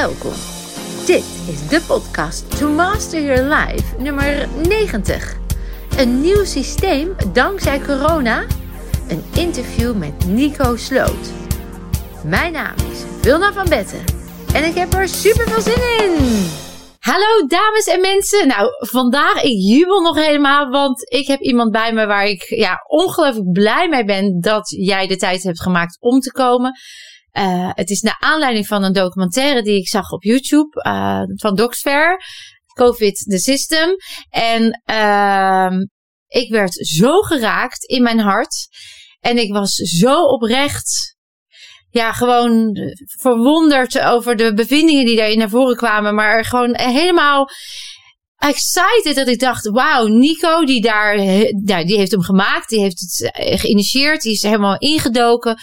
Welkom. Dit is de podcast To Master Your Life nummer 90. Een nieuw systeem dankzij corona. Een interview met Nico Sloot. Mijn naam is Wilna van Betten en ik heb er super veel zin in. Hallo dames en mensen. Nou, vandaag ik jubel nog helemaal, want ik heb iemand bij me waar ik ja, ongelooflijk blij mee ben dat jij de tijd hebt gemaakt om te komen. Uh, het is naar aanleiding van een documentaire die ik zag op YouTube uh, van Docsfair. COVID the System. En uh, ik werd zo geraakt in mijn hart. En ik was zo oprecht ja, gewoon verwonderd over de bevindingen die daarin naar voren kwamen. Maar gewoon helemaal excited dat ik dacht, wauw, Nico die daar, ja, die heeft hem gemaakt. Die heeft het geïnitieerd. Die is helemaal ingedoken.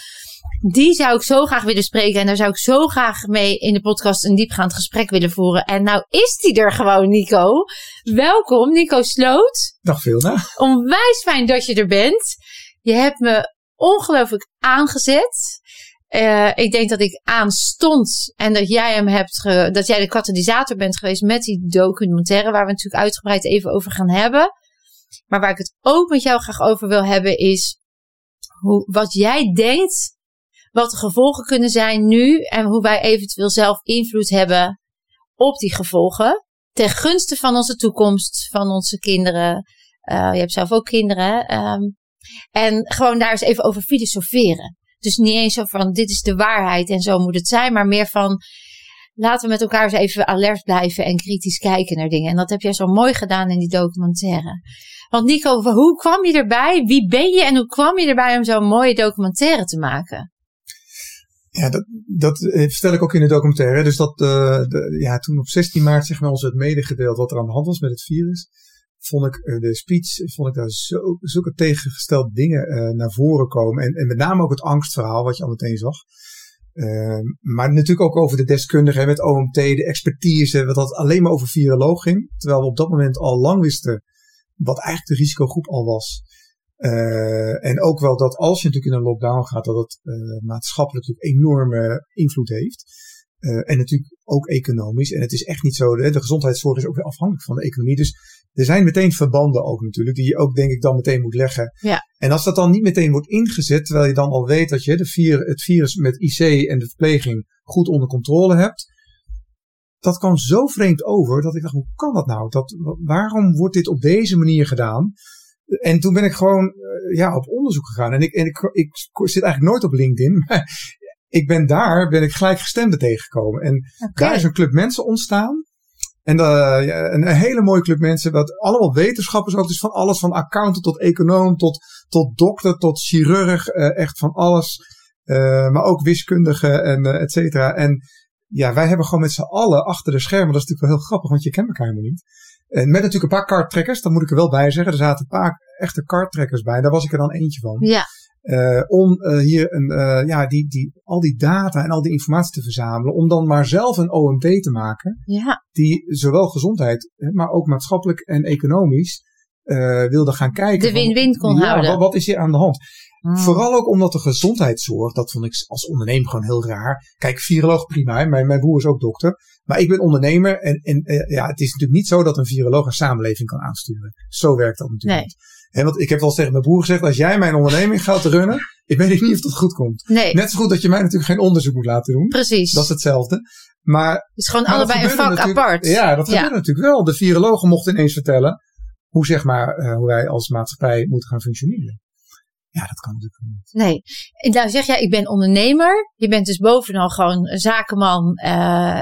Die zou ik zo graag willen spreken. En daar zou ik zo graag mee in de podcast een diepgaand gesprek willen voeren. En nou is die er gewoon, Nico. Welkom, Nico Sloot. Dag Vilna. Onwijs fijn dat je er bent. Je hebt me ongelooflijk aangezet. Uh, ik denk dat ik aanstond en dat jij hem hebt, ge, dat jij de katalysator bent geweest met die documentaire, waar we natuurlijk uitgebreid even over gaan hebben. Maar waar ik het ook met jou graag over wil hebben, is hoe, wat jij denkt, wat de gevolgen kunnen zijn nu en hoe wij eventueel zelf invloed hebben op die gevolgen. Ten gunste van onze toekomst, van onze kinderen. Uh, je hebt zelf ook kinderen. Um, en gewoon daar eens even over filosoferen. Dus niet eens zo van dit is de waarheid en zo moet het zijn, maar meer van laten we met elkaar eens even alert blijven en kritisch kijken naar dingen. En dat heb jij zo mooi gedaan in die documentaire. Want Nico, hoe kwam je erbij? Wie ben je en hoe kwam je erbij om zo'n mooie documentaire te maken? Ja, dat, dat vertel ik ook in de documentaire. Dus dat, de, ja, toen op 16 maart zeg maar ons het medegedeeld wat er aan de hand was met het virus vond ik uh, de speech, vond ik daar zo, zulke tegengestelde dingen uh, naar voren komen. En, en met name ook het angstverhaal, wat je al meteen zag. Uh, maar natuurlijk ook over de deskundigen met OMT, de expertise, wat dat alleen maar over viroloog ging. Terwijl we op dat moment al lang wisten wat eigenlijk de risicogroep al was. Uh, en ook wel dat als je natuurlijk in een lockdown gaat, dat het maatschappelijk natuurlijk enorme invloed heeft. Uh, en natuurlijk ook economisch. En het is echt niet zo, de, de gezondheidszorg is ook weer afhankelijk van de economie. Dus er zijn meteen verbanden ook natuurlijk, die je ook denk ik dan meteen moet leggen. Ja. En als dat dan niet meteen wordt ingezet, terwijl je dan al weet dat je de vier, het virus met IC en de verpleging goed onder controle hebt. Dat kwam zo vreemd over dat ik dacht, hoe kan dat nou? Dat, waarom wordt dit op deze manier gedaan? En toen ben ik gewoon uh, ja, op onderzoek gegaan. En ik, en ik, ik zit eigenlijk nooit op LinkedIn. Maar ik ben daar, ben ik gelijkgestemden tegengekomen. En okay. daar is een club mensen ontstaan. En uh, ja, een, hele mooie club mensen, wat allemaal wetenschappers ook. Dus van alles, van accountant tot econoom, tot, tot dokter, tot chirurg. Uh, echt van alles. Uh, maar ook wiskundige en et cetera. En ja, wij hebben gewoon met z'n allen achter de schermen. Dat is natuurlijk wel heel grappig, want je kent elkaar helemaal niet. En met natuurlijk een paar karttrekkers, dat moet ik er wel bij zeggen. Er zaten een paar echte karttrekkers bij. Daar was ik er dan eentje van. Ja. Uh, om uh, hier een, uh, ja, die, die, al die data en al die informatie te verzamelen. Om dan maar zelf een OMT te maken. Ja. Die zowel gezondheid, maar ook maatschappelijk en economisch wilde gaan kijken. De win-win kon ja, houden. Wat, wat is hier aan de hand? Mm. Vooral ook omdat de gezondheidszorg, dat vond ik als ondernemer gewoon heel raar. Kijk, viroloog prima, mijn, mijn broer is ook dokter. Maar ik ben ondernemer en, en ja, het is natuurlijk niet zo dat een viroloog een samenleving kan aansturen. Zo werkt dat natuurlijk nee. niet. He, want ik heb wel eens tegen mijn broer gezegd, als jij mijn onderneming gaat runnen, ik weet niet of dat goed komt. Nee. Net zo goed dat je mij natuurlijk geen onderzoek moet laten doen. Precies. Dat is hetzelfde. Maar, het is gewoon allebei een vak apart. Ja, dat gebeurt natuurlijk wel. De virologen mochten ineens vertellen hoe, zeg maar, uh, hoe wij als maatschappij moeten gaan functioneren. Ja, dat kan natuurlijk niet. Nee. En nou zeg jij, ik ben ondernemer. Je bent dus bovenal gewoon zakenman, uh,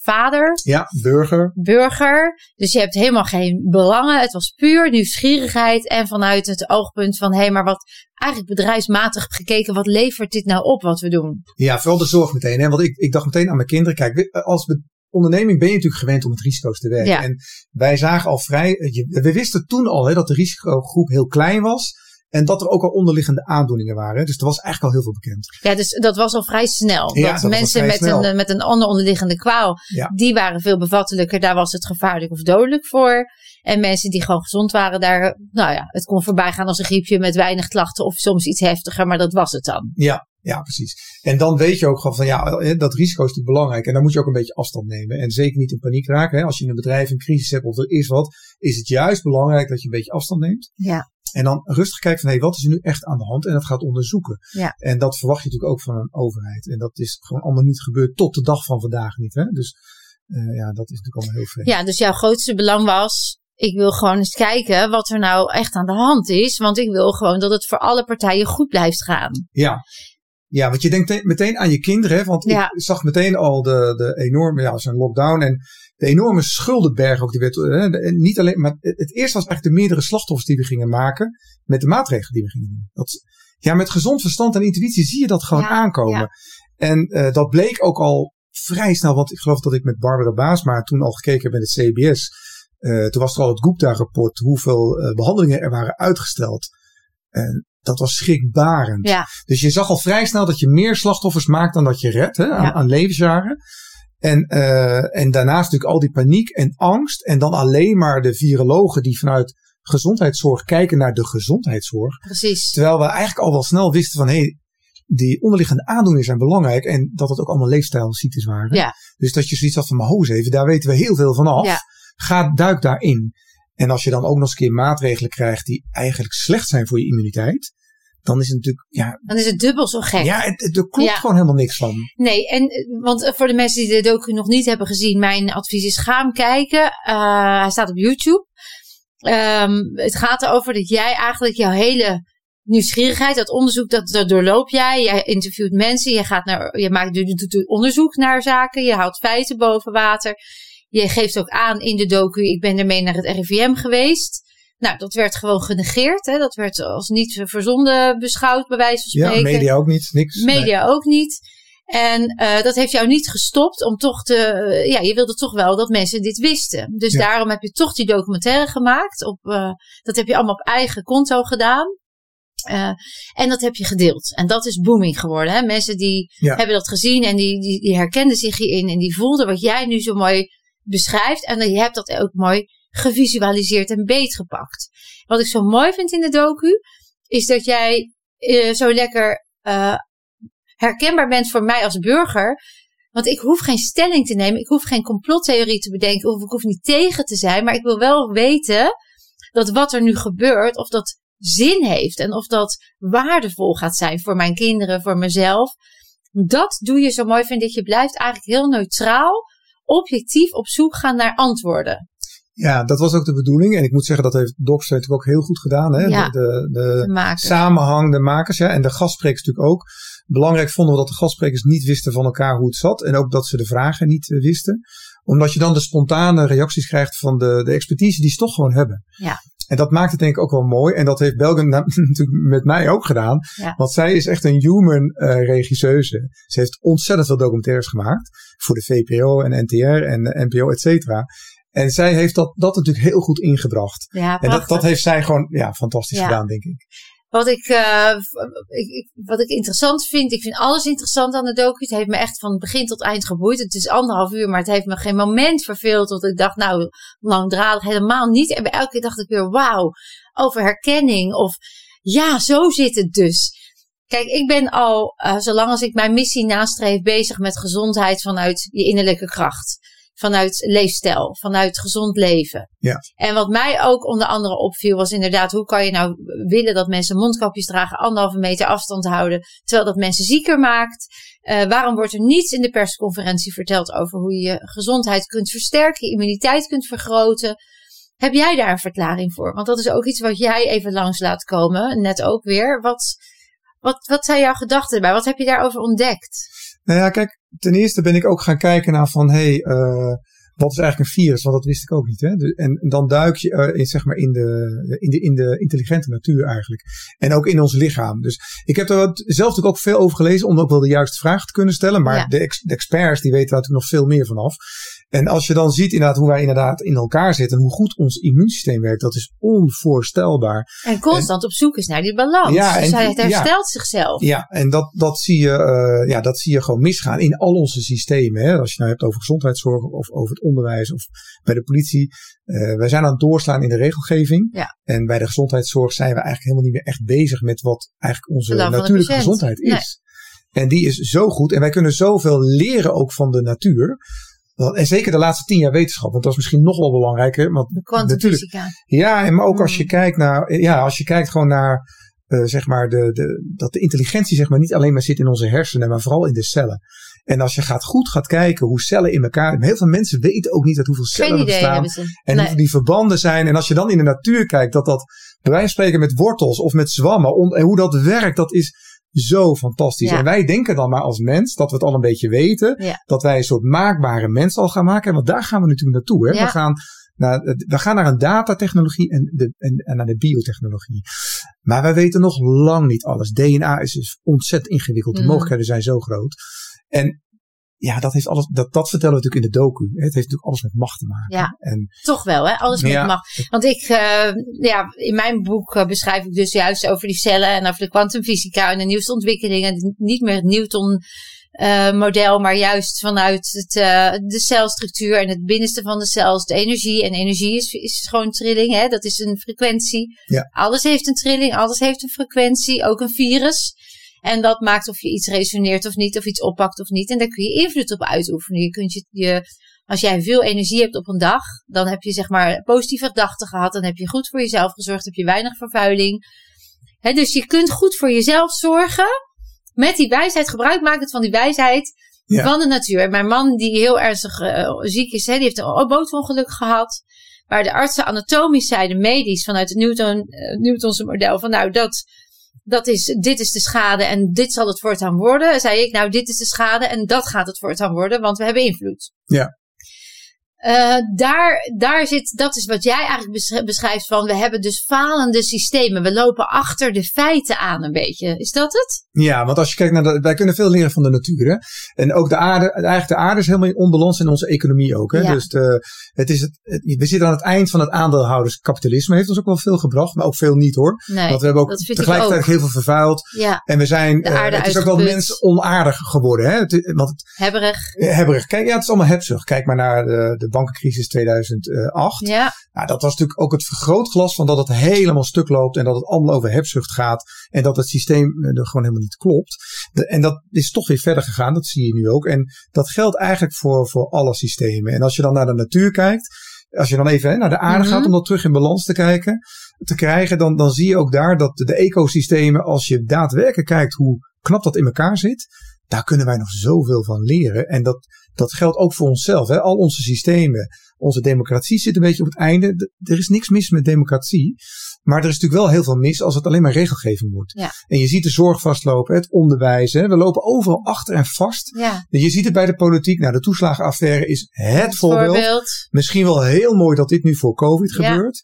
vader. Ja, burger. Burger. Dus je hebt helemaal geen belangen. Het was puur nieuwsgierigheid. En vanuit het oogpunt van, hé, hey, maar wat eigenlijk bedrijfsmatig gekeken, wat levert dit nou op wat we doen? Ja, vooral de zorg meteen. Hè? Want ik, ik dacht meteen aan mijn kinderen. Kijk, als we onderneming ben je natuurlijk gewend om met risico's te werken. Ja. En wij zagen al vrij, we wisten toen al hè, dat de risicogroep heel klein was. En dat er ook al onderliggende aandoeningen waren. Dus er was eigenlijk al heel veel bekend. Ja, dus dat was al vrij snel. Ja, dat, dat mensen met snel. een, met een ander onderliggende kwaal, ja. die waren veel bevattelijker. Daar was het gevaarlijk of dodelijk voor. En mensen die gewoon gezond waren, daar, nou ja, het kon voorbij gaan als een griepje met weinig klachten of soms iets heftiger, maar dat was het dan. Ja, Ja, precies. En dan weet je ook gewoon van ja, dat risico is natuurlijk belangrijk. En dan moet je ook een beetje afstand nemen. En zeker niet in paniek raken. Hè. Als je in een bedrijf een crisis hebt of er is wat, is het juist belangrijk dat je een beetje afstand neemt. Ja. En dan rustig kijken van hé, hey, wat is er nu echt aan de hand? En dat gaat onderzoeken. Ja. En dat verwacht je natuurlijk ook van een overheid. En dat is gewoon allemaal niet gebeurd tot de dag van vandaag niet. Hè? Dus uh, ja, dat is natuurlijk allemaal heel vreemd. Ja, dus jouw grootste belang was ik wil gewoon eens kijken wat er nou echt aan de hand is. Want ik wil gewoon dat het voor alle partijen goed blijft gaan. Ja, ja want je denkt meteen aan je kinderen. Hè? Want ja. ik zag meteen al de, de enorme, ja, zo'n lockdown. En de enorme schuldenberg ook die werd. Hè? Niet alleen, maar het eerste was eigenlijk de meerdere slachtoffers die we gingen maken. Met de maatregelen die we gingen doen. Dat, ja, met gezond verstand en intuïtie zie je dat gewoon ja, aankomen. Ja. En uh, dat bleek ook al vrij snel. Want ik geloof dat ik met Barbara Baasma toen al gekeken heb bij het CBS. Uh, toen was er al het Gupta-rapport hoeveel uh, behandelingen er waren uitgesteld. En dat was schrikbarend. Ja. Dus je zag al vrij snel dat je meer slachtoffers maakt dan dat je redt hè, aan, ja. aan levensjaren. En, uh, en daarnaast natuurlijk al die paniek en angst. En dan alleen maar de virologen die vanuit gezondheidszorg kijken naar de gezondheidszorg. Precies. Terwijl we eigenlijk al wel snel wisten van hé, hey, die onderliggende aandoeningen zijn belangrijk. En dat het ook allemaal leefstijlziektes waren. Ja. Dus dat je zoiets had van, maar hoes even, daar weten we heel veel van af. Ja. Ga, duik daarin. En als je dan ook nog eens een keer maatregelen krijgt die eigenlijk slecht zijn voor je immuniteit. Dan is het natuurlijk, ja. Dan is het dubbel zo gek. Ja, het, het, er klopt ja. gewoon helemaal niks van. Nee, en want voor de mensen die de docu nog niet hebben gezien, mijn advies is ga hem kijken. Uh, hij staat op YouTube. Um, het gaat erover dat jij eigenlijk jouw hele nieuwsgierigheid, dat onderzoek, dat, dat doorloop jij. Jij interviewt mensen, je gaat naar, je maakt doet onderzoek naar zaken, je houdt feiten boven water. Je geeft ook aan in de docu, ik ben ermee naar het RIVM geweest. Nou, dat werd gewoon genegeerd. Hè? Dat werd als niet verzonden beschouwd, bij wijze van spreken. Ja, media ook niet. Niks. Media nee. ook niet. En uh, dat heeft jou niet gestopt om toch te. Uh, ja, je wilde toch wel dat mensen dit wisten. Dus ja. daarom heb je toch die documentaire gemaakt. Op, uh, dat heb je allemaal op eigen konto gedaan. En dat heb je gedeeld. En dat is booming geworden. Hè? Mensen die ja. hebben dat gezien en die, die, die herkenden zich hierin. En die voelden wat jij nu zo mooi beschrijft. En je hebt dat ook mooi gevisualiseerd en beetgepakt. Wat ik zo mooi vind in de docu, is dat jij uh, zo lekker uh, herkenbaar bent voor mij als burger. Want ik hoef geen stelling te nemen. Ik hoef geen complottheorie te bedenken. Of ik hoef niet tegen te zijn. Maar ik wil wel weten dat wat er nu gebeurt, of dat zin heeft. En of dat waardevol gaat zijn voor mijn kinderen, voor mezelf. Dat doe je zo mooi, vind ik. Je blijft eigenlijk heel neutraal, objectief op zoek gaan naar antwoorden. Ja, dat was ook de bedoeling. En ik moet zeggen, dat heeft Docs natuurlijk ook heel goed gedaan. Hè? Ja, de, de, samenhang, de makers. Ja, en de gastsprekers natuurlijk ook. Belangrijk vonden we dat de gastsprekers niet wisten van elkaar hoe het zat. En ook dat ze de vragen niet uh, wisten. Omdat je dan de spontane reacties krijgt van de, de expertise die ze toch gewoon hebben. Ja. En dat maakt het denk ik ook wel mooi. En dat heeft Belgen natuurlijk met mij ook gedaan. Ja. Want zij is echt een human uh, regisseuse. Ze heeft ontzettend veel documentaires gemaakt. Voor de VPO en NTR en NPO, et cetera. En zij heeft dat, dat natuurlijk heel goed ingebracht. Ja, en dat, dat heeft zij gewoon ja, fantastisch Ja. gedaan, denk ik. Wat ik, uh, ik, wat ik interessant vind, ik vind alles interessant aan de docu. Het heeft me echt van begin tot eind geboeid. Het is anderhalf uur, maar het heeft me geen moment verveeld. Dat ik dacht, nou, langdradig helemaal niet. En bij elke keer dacht ik weer, wauw, over herkenning. Of ja, zo zit het dus. Kijk, ik ben al, uh, zolang als ik mijn missie nastreef, bezig met gezondheid vanuit je innerlijke kracht. Vanuit leefstijl, vanuit gezond leven. Ja. En wat mij ook onder andere opviel, was inderdaad, hoe kan je nou willen dat mensen mondkapjes dragen, anderhalve meter afstand houden, terwijl dat mensen zieker maakt? Uh, waarom wordt er niets in de persconferentie verteld over hoe je je gezondheid kunt versterken, je immuniteit kunt vergroten? Heb jij daar een verklaring voor? Want dat is ook iets wat jij even langs laat komen, net ook weer. Wat, wat, wat zijn jouw gedachten erbij? Wat heb je daarover ontdekt? Nou ja, kijk, ten eerste ben ik ook gaan kijken naar van, hé, hey, uh, wat is eigenlijk een virus? Want dat wist ik ook niet. Hè? De, en dan duik je uh, in, zeg maar in, de, in, de, in de intelligente natuur eigenlijk. En ook in ons lichaam. Dus ik heb er zelf natuurlijk ook veel over gelezen om ook wel de juiste vragen te kunnen stellen. Maar Ja. de, ex, de experts die weten daar natuurlijk nog veel meer vanaf. En als je dan ziet inderdaad hoe wij inderdaad in elkaar zitten en hoe goed ons immuunsysteem werkt, dat is onvoorstelbaar. En constant op zoek is naar die balans. Ja, dus en- hij- ja. herstelt zichzelf. Ja, en dat, dat, zie je, uh, ja, dat zie je gewoon misgaan in al onze systemen. Hè? Als je nou hebt over gezondheidszorg of over het onderwijs of bij de politie. Uh, wij zijn aan het doorslaan in de regelgeving. Ja. En bij de gezondheidszorg zijn we eigenlijk helemaal niet meer echt bezig met wat eigenlijk onze natuurlijke gezondheid is. En die is zo goed. En wij kunnen zoveel leren ook van de natuur. En zeker de laatste tien jaar wetenschap, want dat is misschien nog wel belangrijker. Want Kwantumfysica. Ja, maar ook als je Mm. kijkt naar, ja, als je kijkt gewoon naar, eh, zeg maar, de, de, dat de intelligentie zeg maar niet alleen maar zit in onze hersenen, maar vooral in de cellen. En als je gaat goed gaat kijken hoe cellen in elkaar, heel veel mensen weten ook niet uit hoeveel cellen Geen er bestaan. En Nee. hoe die verbanden zijn. En als je dan in de natuur kijkt, dat dat bij wijze van spreken met wortels of met zwammen, on- en hoe dat werkt, dat is zo fantastisch. Ja. En wij denken dan maar als mens dat we het al een beetje weten. Ja. Dat wij een soort maakbare mens al gaan maken. Want daar gaan we natuurlijk naartoe. Hè? Ja. We, gaan naar, we gaan naar een datatechnologie en, de, en, en naar de biotechnologie. Maar wij weten nog lang niet alles. DNA is dus ontzettend ingewikkeld. De Mhm. mogelijkheden zijn zo groot. En ja, dat, heeft alles, dat, dat vertellen we natuurlijk in de docu. hè. Het heeft natuurlijk alles met macht te maken. Ja. En Toch wel, hè? Alles met Ja. macht. Want ik, eh, ja, in mijn boek eh, beschrijf ik dus juist over die cellen en over de kwantumfysica en de nieuwste ontwikkelingen. Niet meer het Newton eh, model, maar juist vanuit het, eh, de celstructuur en het binnenste van de cel de energie. En energie is, is gewoon trilling, hè? Dat is een frequentie. Ja. Alles heeft een trilling, alles heeft een frequentie, ook een virus. En dat maakt of je iets resoneert of niet, of iets oppakt of niet. En daar kun je invloed op uitoefenen. Je kunt je, je als jij veel energie hebt op een dag, dan heb je zeg maar positieve gedachten gehad. Dan heb je goed voor jezelf gezorgd, heb je weinig vervuiling. Dus je kunt goed voor jezelf zorgen. Met die wijsheid, gebruik maken van die wijsheid Ja. van de natuur. En mijn man, die heel ernstig eh, ziek is, hè, die heeft een bootongeluk gehad. Waar de artsen anatomisch zeiden, medisch, vanuit het Newton, eh, Newtonse model, van nou, dat, dat is, dit is de schade en dit zal het voortaan worden. Zei ik, nou, dit is de schade en dat gaat het voortaan worden, want we hebben invloed. Ja. Eh, daar, daar zit, dat is wat jij eigenlijk besch- beschrijft van, we hebben dus falende systemen. We lopen achter de feiten aan een beetje. Is dat het? Ja, want als je kijkt naar de, wij kunnen veel leren van de natuur. Hè? En ook de aarde, eigenlijk de aarde is helemaal in onbalans in onze economie ook. Hè? Ja. Dus de, het is het, we zitten aan het eind van het aandeelhouderskapitalisme. Heeft ons ook wel veel gebracht, maar ook veel niet hoor. Nee. Want we hebben ook dat tegelijkertijd heel veel vervuild. Ja, En we zijn, eh, het is ook wel mens onaardig geworden. Hè? Het, want het, hebberig. hebberig. Kijk, ja, het is allemaal hebzucht. Kijk maar naar de, de bankencrisis 2008. Ja, Nou, dat was natuurlijk ook het vergrootglas van dat het helemaal stuk loopt en dat het allemaal over hebzucht gaat en dat het systeem eh, er gewoon helemaal niet klopt. De- en dat is toch weer verder gegaan, dat zie je nu ook. En dat geldt eigenlijk voor, voor alle systemen. En als je dan naar de natuur kijkt, als je dan even hè, naar de aarde Mhm. gaat om dat terug in balans te kijken, te krijgen, dan, dan zie je ook daar dat de ecosystemen, als je daadwerkelijk kijkt hoe knap dat in elkaar zit, daar kunnen wij nog zoveel van leren. En dat, dat geldt ook voor onszelf. Hè. Al onze systemen, onze democratie zit een beetje op het einde. D- Er is niks mis met democratie. Maar er is natuurlijk wel heel veel mis als het alleen maar regelgeving wordt. Ja. En je ziet de zorg vastlopen, het onderwijs. Hè. We lopen overal achter en vast. ja. Je ziet het bij de politiek. Nou, de toeslagenaffaire is het voorbeeld. Voorbeeld. Misschien wel heel mooi dat dit nu voor COVID Ja. gebeurt.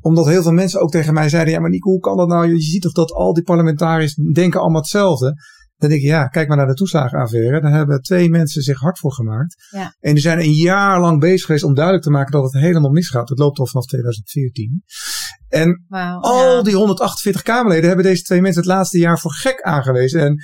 Omdat heel veel mensen ook tegen mij zeiden: Ja, maar Nico, hoe kan dat nou? Je ziet toch dat al die parlementariërs denken allemaal hetzelfde. Dan denk ik, ja, kijk maar naar de toeslagenaffaire. Daar hebben twee mensen zich hard voor gemaakt. Ja. En die zijn een jaar lang bezig geweest om duidelijk te maken dat het helemaal misgaat. Het loopt al vanaf 2014. En al ja. die 148 Kamerleden hebben deze twee mensen het laatste jaar voor gek aangewezen. En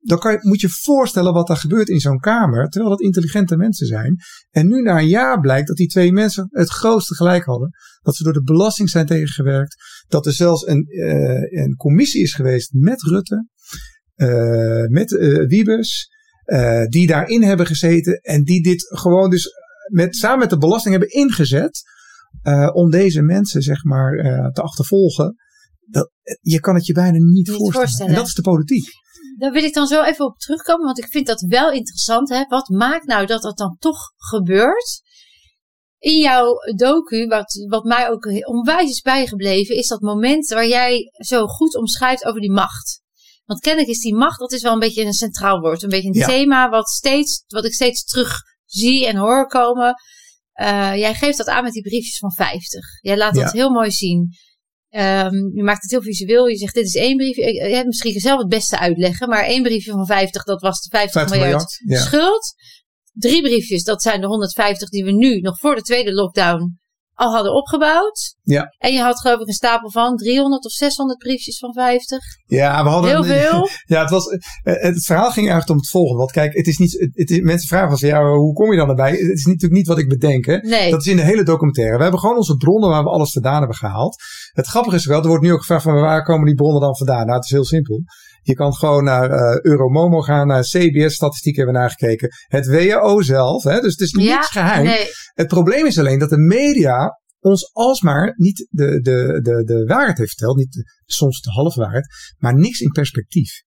dan kan je, moet je voorstellen wat er gebeurt in zo'n Kamer. Terwijl dat intelligente mensen zijn. En nu na een jaar blijkt dat die twee mensen het grootste gelijk hadden. Dat ze door de belasting zijn tegengewerkt. Dat er zelfs een, eh, een commissie is geweest met Rutte. Eh, met eh, Wiebes. eh, die daarin hebben gezeten. En die dit gewoon dus met, samen met de belasting hebben ingezet. om deze mensen zeg maar te achtervolgen. Dat, je kan het je bijna niet, Niet voorstellen. voorstellen. En dat is de politiek. Daar wil ik dan zo even op terugkomen, want ik vind dat wel interessant. Hè? Wat maakt nou dat dat dan toch gebeurt? In jouw docu, wat, wat mij ook onwijs is bijgebleven, is dat moment waar jij zo goed omschrijft over die macht. Want kennelijk is die macht, dat is wel een beetje een centraal woord. Een beetje een Ja. thema wat, steeds, wat ik steeds terug zie en hoor komen. Eh, jij geeft dat aan met die briefjes van 50. Jij laat dat heel mooi zien. Ehm, je maakt het heel visueel. Je zegt, dit is één brief. Je je hebt misschien zelf het beste uitleggen. Maar één briefje van 50, dat was de 50, 50 miljard, miljard, ja. schuld. Drie briefjes, dat zijn de 150 die we nu, nog voor de tweede lockdown, al hadden opgebouwd. Ja. En je had geloof ik een stapel van 300 of 600 briefjes van 50. Ja, we hadden Heel veel. Ja, het, was, eh, het verhaal ging eigenlijk om het volgende. Want kijk, het is niet, het, het is, mensen vragen van, ja, hoe kom je dan erbij? Het is natuurlijk niet wat ik bedenk. Hè? Nee. Dat is in de hele documentaire. We hebben gewoon onze bronnen waar we alles vandaan hebben gehaald. Het grappige is wel, er wordt nu ook gevraagd van waar komen die bronnen dan vandaan? Nou, het is heel simpel. Je kan gewoon naar uh, Euromomo gaan, naar CBS-statistieken hebben nagekeken. Het WHO zelf, hè, dus het is Ja, niets geheim. Nee. Het probleem is alleen dat de media ons alsmaar niet de, de, de, de waarheid heeft verteld. Niet de- soms de halve waarheid, maar niks in perspectief.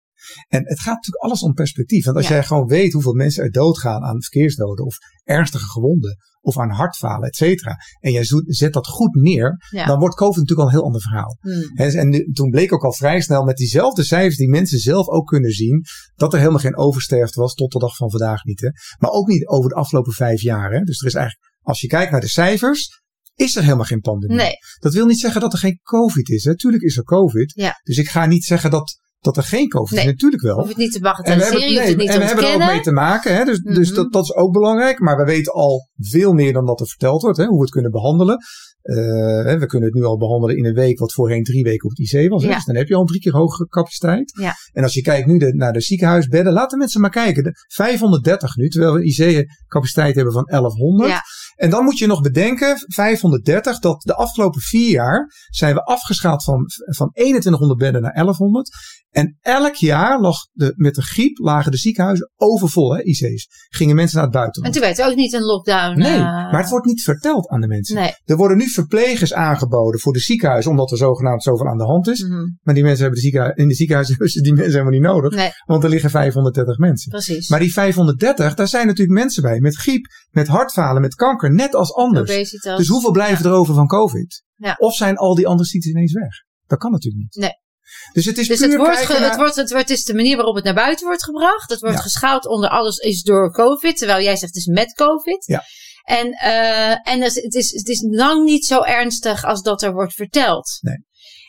En het gaat natuurlijk alles om perspectief. Want als Ja. jij gewoon weet hoeveel mensen er doodgaan aan verkeersdoden of ernstige gewonden of aan hartfalen, et cetera. En jij zet dat goed neer, Ja. dan wordt COVID natuurlijk al een heel ander verhaal. Hmm. En toen bleek ook al vrij snel met diezelfde cijfers die mensen zelf ook kunnen zien, dat er helemaal geen oversterfte was tot de dag van vandaag niet. Hè. Maar ook niet over de afgelopen vijf jaar. Hè. Dus er is eigenlijk, als je kijkt naar de cijfers, is er helemaal geen pandemie. Nee. Dat wil niet zeggen dat er geen COVID is. Hè. Tuurlijk is er COVID. Ja. Dus ik ga niet zeggen dat, dat er geen COVID Nee. is. Natuurlijk wel. Hoef het niet te En bagatelliseren, hoeft nee, het niet en te we hebben er ook mee te maken. Hè? Dus, dus Mhm. dat, dat is ook belangrijk. Maar we weten al veel meer dan dat er verteld wordt. Hè? Hoe we het kunnen behandelen. Eh, hè, we kunnen het nu al behandelen in een week wat voorheen drie weken op het IC was. Hè? Ja. Dus dan heb je al drie keer hogere capaciteit. Ja. En als je kijkt nu de, naar de ziekenhuisbedden. Laten mensen maar kijken. De 530 nu. Terwijl we een IC-capaciteit hebben van 1100. Ja. En dan moet je nog bedenken, 530, dat de afgelopen vier jaar zijn we afgeschaald van, van 2100 bedden naar 1100. En elk jaar lag de, met de griep lagen de ziekenhuizen overvol, hè, IC's. Gingen mensen naar het En buitenland. toen werd er ook niet een lockdown. Nee, eh, maar het wordt niet verteld aan de mensen. Nee. Er worden nu verplegers aangeboden voor de ziekenhuizen, omdat er zogenaamd zoveel aan de hand is. Mhm. Maar die mensen hebben de ziekenhuis, in de ziekenhuizen die mensen helemaal niet nodig, Nee, want er liggen 530 mensen. precies. Maar die 530, daar zijn natuurlijk mensen bij met griep, met hartfalen, met kanker, net als anders. Obesitas. Dus hoeveel blijven er over van COVID? Ja. Of zijn al die andere ziektes ineens weg? Dat kan natuurlijk niet. Nee. Dus het is Dus puur het, wordt naar- het, wordt, het, wordt, het is de manier waarop het naar buiten wordt gebracht. Het wordt Ja. geschaald onder alles is door COVID. Terwijl jij zegt het is met COVID. Ja. En, eh, en het, is- het, is, het is lang niet zo ernstig als dat er wordt verteld. Nee.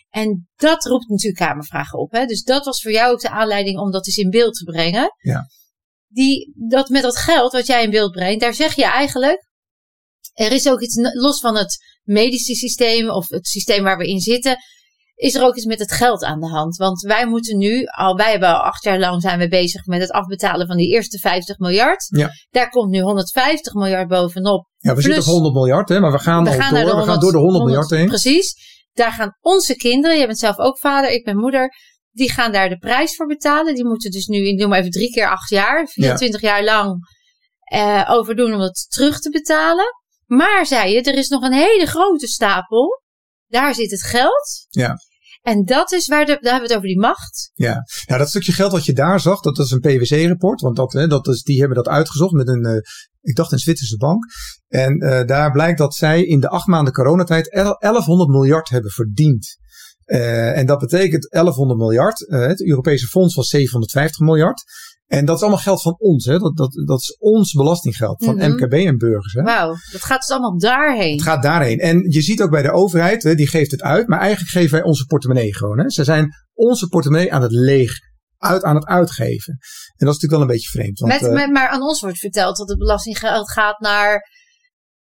En dat roept natuurlijk kamervragen op. Hè? Dus dat was voor jou ook de aanleiding om dat eens in beeld te brengen. Ja. Die, dat met dat geld wat jij in beeld brengt, daar zeg je eigenlijk. Er is ook iets, los van het medische systeem of het systeem waar we in zitten, is er ook iets met het geld aan de hand. Want wij moeten nu, al wij hebben al acht jaar lang zijn we bezig met het afbetalen van die eerste 50 miljard. Ja. Daar komt nu 150 miljard bovenop. ja, we zitten plus- op 100 miljard, hè, maar we gaan, we al gaan door. we 100, gaan door de 100 miljard heen. Precies. Daar gaan onze kinderen, jij bent zelf ook vader, ik ben moeder, die gaan daar de prijs voor betalen. Die moeten dus nu, ik noem maar even drie keer acht jaar, 24 jaar lang eh over doen om dat terug te betalen. Maar zei je, er is nog een hele grote stapel. Daar zit het geld. Ja. En dat is waar de, daar hebben we het over die macht. Ja. ja, dat stukje geld wat je daar zag, dat is een PwC-rapport. Want dat, hè, dat is, die hebben dat uitgezocht met een, eh, ik dacht een Zwitserse bank. En eh, daar blijkt dat zij in de acht maanden coronatijd el- 1100 miljard hebben verdiend. Eh, en dat betekent 1100 miljard. Het Europese fonds was 750 miljard. En dat is allemaal geld van ons. Hè? Dat, dat, dat is ons belastinggeld. Van Mhm. MKB en burgers. Hè? Wauw, dat gaat dus allemaal daarheen. Het gaat daarheen. En je ziet ook bij de overheid, hè, die geeft het uit. Maar eigenlijk geven wij onze portemonnee gewoon. Hè. Ze zijn onze portemonnee aan het leeg, uit, aan het uitgeven. En dat is natuurlijk wel een beetje vreemd. Want, Met, eh, met, maar aan ons wordt verteld dat het belastinggeld gaat naar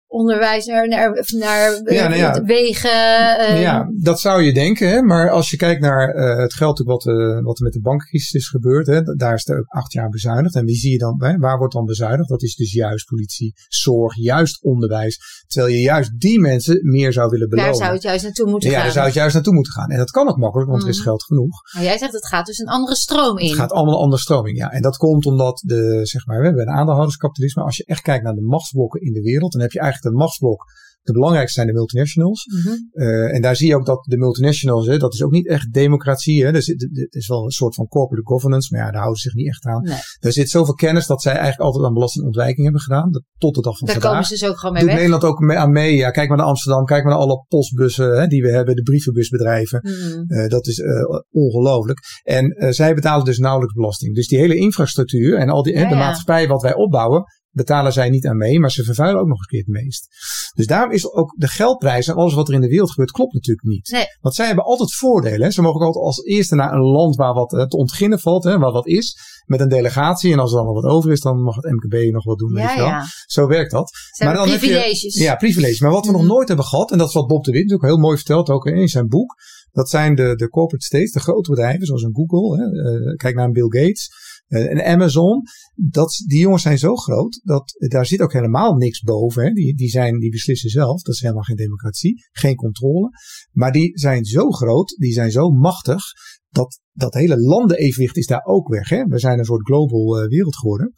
onderwijs, naar, naar, naar Ja, nou ja. eh, wegen. eh, ja, dat zou je denken. Hè? Maar als je kijkt naar eh, het geld wat, wat er met de bankcrisis is gebeurd. Hè? Daar is er ook acht jaar bezuinigd. En wie zie je dan? Hè? Waar wordt dan bezuinigd? Dat is dus juist politie, zorg, juist onderwijs. Terwijl je juist die mensen meer zou willen belonen. Daar zou het juist naartoe moeten ja, gaan. daar zou het juist naartoe moeten gaan. En dat kan ook makkelijk, want er is Mhm. geld genoeg. Maar jij zegt het gaat dus een andere stroom in. Het gaat allemaal een andere stroming, ja. En dat komt omdat de, zeg maar, we hebben een aandeelhouderskapitalisme. Als je echt kijkt naar de machtsblokken in de wereld, dan heb je eigenlijk een machtsblok. De belangrijkste zijn de multinationals. Mhm. Eh, en daar zie je ook dat de multinationals, hè, dat is ook niet echt democratie. Hè. Er zit, het is wel een soort van corporate governance, maar ja, daar houden ze zich niet echt aan. Nee, Er zit zoveel kennis dat zij eigenlijk altijd aan belastingontwijking hebben gedaan. Dat, tot de dag van daar vandaag. komen ze dus ook gewoon mee Doet weg. Nederland ook mee aan mee. Ja, kijk maar naar Amsterdam, kijk maar naar alle postbussen hè, die we hebben, de brievenbusbedrijven. Mhm. Eh, dat is eh, ongelooflijk. En zij betalen dus nauwelijks belasting. Dus die hele infrastructuur en al die, Ja, de ja. maatschappij wat wij opbouwen, betalen zij niet aan mee, maar ze vervuilen ook nog eens een keer het meest. Dus daarom is ook de geldprijs en alles wat er in de wereld gebeurt, klopt natuurlijk niet. Nee. Want zij hebben altijd voordelen. Hè. Ze mogen ook altijd als eerste naar een land waar wat eh, te ontginnen valt, hè, waar wat is, met een delegatie. En als er dan nog wat over is, dan mag het MKB nog wat doen. Ja. Zo werkt dat. Hebben dan heb je- privileges. Ja, privilege. Maar wat we Mhm. nog nooit hebben gehad, en dat is wat Bob de Wit natuurlijk heel mooi vertelt, ook in zijn boek. Dat zijn de, de corporate states, de grote bedrijven, zoals een Google. Hè. Eh, kijk naar een Bill Gates. Uh, en Amazon, dat, die jongens zijn zo groot dat daar zit ook helemaal niks boven. Hè. Die, die, zijn, die beslissen zelf. Dat is helemaal geen democratie, geen controle. Maar die zijn zo groot, die zijn zo machtig dat dat hele landenevenwicht is daar ook weg. Hè? We zijn een soort global uh, wereld geworden.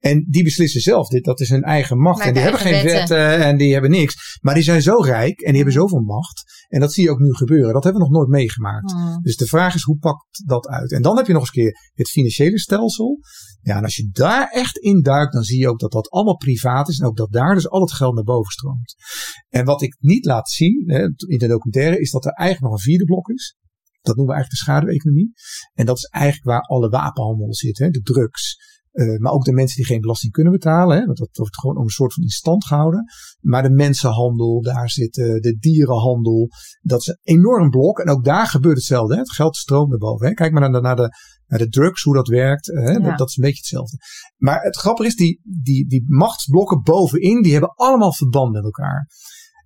En die beslissen zelf dit. Dat is hun eigen macht. Maar en die hebben geen wetten. wetten. en die hebben niks. Maar die zijn zo rijk en die hebben zoveel macht. En dat zie je ook nu gebeuren. Dat hebben we nog nooit meegemaakt. Hmm. Dus de vraag is hoe pakt dat uit? En dan heb je nog eens een keer het financiële stelsel. Ja, en als je daar echt in duikt, dan zie je ook dat dat allemaal privaat is. En ook dat daar dus al het geld naar boven stroomt. En wat ik niet laat zien hè, in de documentaire is dat er eigenlijk nog een vierde blok is. Dat noemen we eigenlijk de schaduweconomie. En dat is eigenlijk waar alle wapenhandel zit, hè, de drugs. Uh, maar ook de mensen die geen belasting kunnen betalen. Hè, want dat wordt gewoon om een soort van in stand gehouden. Maar de mensenhandel, daar zit uh, de dierenhandel. Dat is een enorm blok. En ook daar gebeurt hetzelfde. Hè. Het geld stroomt naar boven. Hè. Kijk maar naar de, naar, de, naar de drugs, hoe dat werkt. Hè. Ja. Dat, dat, is een beetje hetzelfde. Maar het grappige is, die, die, die machtsblokken bovenin, die hebben allemaal verband met elkaar.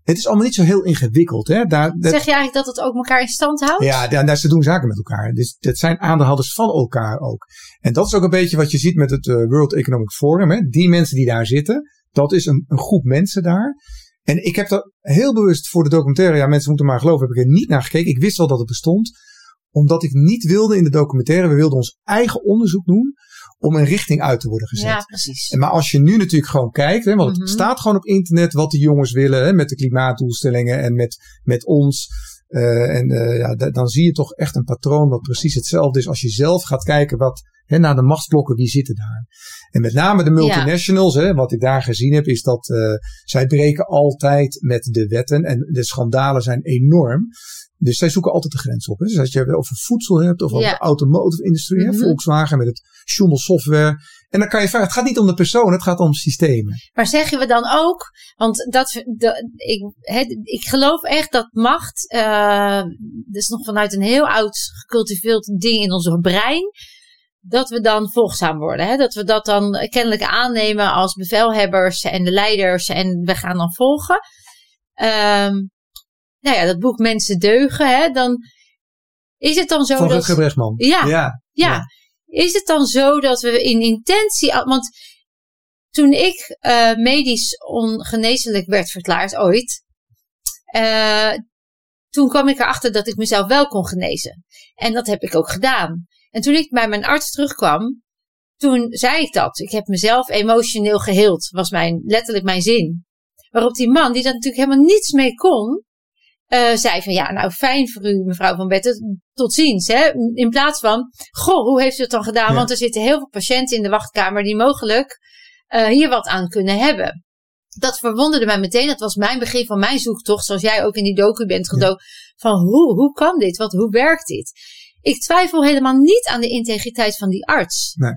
Het is allemaal niet zo heel ingewikkeld. Hè? Daar, dat, zeg je eigenlijk dat het ook elkaar in stand houdt? Ja, daar, daar, ze doen zaken met elkaar. Dus dat zijn aandeelhouders van elkaar ook. En dat is ook een beetje wat je ziet met het uh, World Economic Forum. Hè? Die mensen die daar zitten, dat is een, een groep mensen daar. En ik heb dat heel bewust voor de documentaire, ja mensen moeten maar geloven, heb ik er niet naar gekeken. Ik wist wel dat het bestond omdat ik niet wilde in de documentaire, we wilden ons eigen onderzoek doen om een richting uit te worden gezet. Ja, precies. Maar als je nu natuurlijk gewoon kijkt, hè, want het mhm. staat gewoon op internet wat de jongens willen hè, met de klimaatdoelstellingen en met, met ons. Uh, en uh, ja, dan zie je toch echt een patroon wat precies hetzelfde is als je zelf gaat kijken wat hè, naar de machtsblokken, wie zitten daar. En met name de multinationals, ja. hè, wat ik daar gezien heb, is dat uh, zij breken altijd met de wetten en de schandalen zijn enorm. Dus zij zoeken altijd de grens op. Hè. Dus als je het over voedsel hebt of over de automotive industrie, mm Volkswagen met het Schumel software. En dan kan je vragen, het gaat niet om de persoon, het gaat om systemen. Maar zeggen we dan ook, want dat, ik, ik geloof echt dat macht, uh, dus nog vanuit een heel oud gecultiveerd ding in ons brein, dat we dan volgzaam worden. Hè? Dat we dat dan kennelijk aannemen als bevelhebbers en de leiders en we gaan dan volgen. Um, nou ja, dat boek Mensen Deugen, hè, dan is het dan zo Van dat... Ja, ja, ja, Is het dan zo dat we in intentie... Want toen ik uh, medisch ongeneeslijk werd verklaard ooit... Uh, toen kwam ik erachter dat ik mezelf wel kon genezen. En dat heb ik ook gedaan. En toen ik bij mijn arts terugkwam, toen zei ik dat. Ik heb mezelf emotioneel geheeld, was mijn, letterlijk mijn zin. Waarop die man, die daar natuurlijk helemaal niets mee kon, uh, zei van ja, nou fijn voor u, mevrouw Van Betten, tot ziens. Hè? In plaats van, goh, hoe heeft u het dan gedaan? Want er zitten heel veel patiënten in de wachtkamer die mogelijk uh, hier wat aan kunnen hebben. Dat verwonderde mij meteen. Dat was mijn begin van mijn zoektocht, zoals jij ook in die docu bent gedoken. Van hoe, hoe kan dit? Wat, hoe werkt dit? Ik twijfel helemaal niet aan de integriteit van die arts. Nee.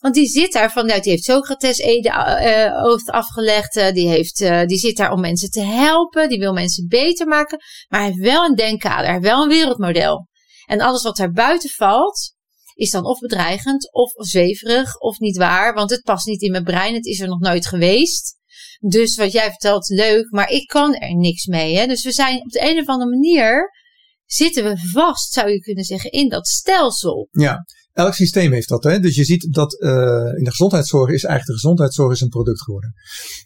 Want die zit daar vanuit, die heeft Socrates Ede uh, afgelegd. Uh, die, heeft, uh, die zit daar om mensen te helpen. Die wil mensen beter maken. Maar hij heeft wel een denkkader. Hij heeft wel een wereldmodel. En alles wat daar buiten valt, is dan of bedreigend, of zweverig, of niet waar. Want het past niet in mijn brein. Het is er nog nooit geweest. Dus wat jij vertelt, leuk. Maar ik kan er niks mee. Hè? Dus we zijn op de een of andere manier zitten we vast, zou je kunnen zeggen, in dat stelsel. Ja, Elk systeem heeft dat. Hè? Dus je ziet dat uh, in de gezondheidszorg is eigenlijk de gezondheidszorg is een product geworden.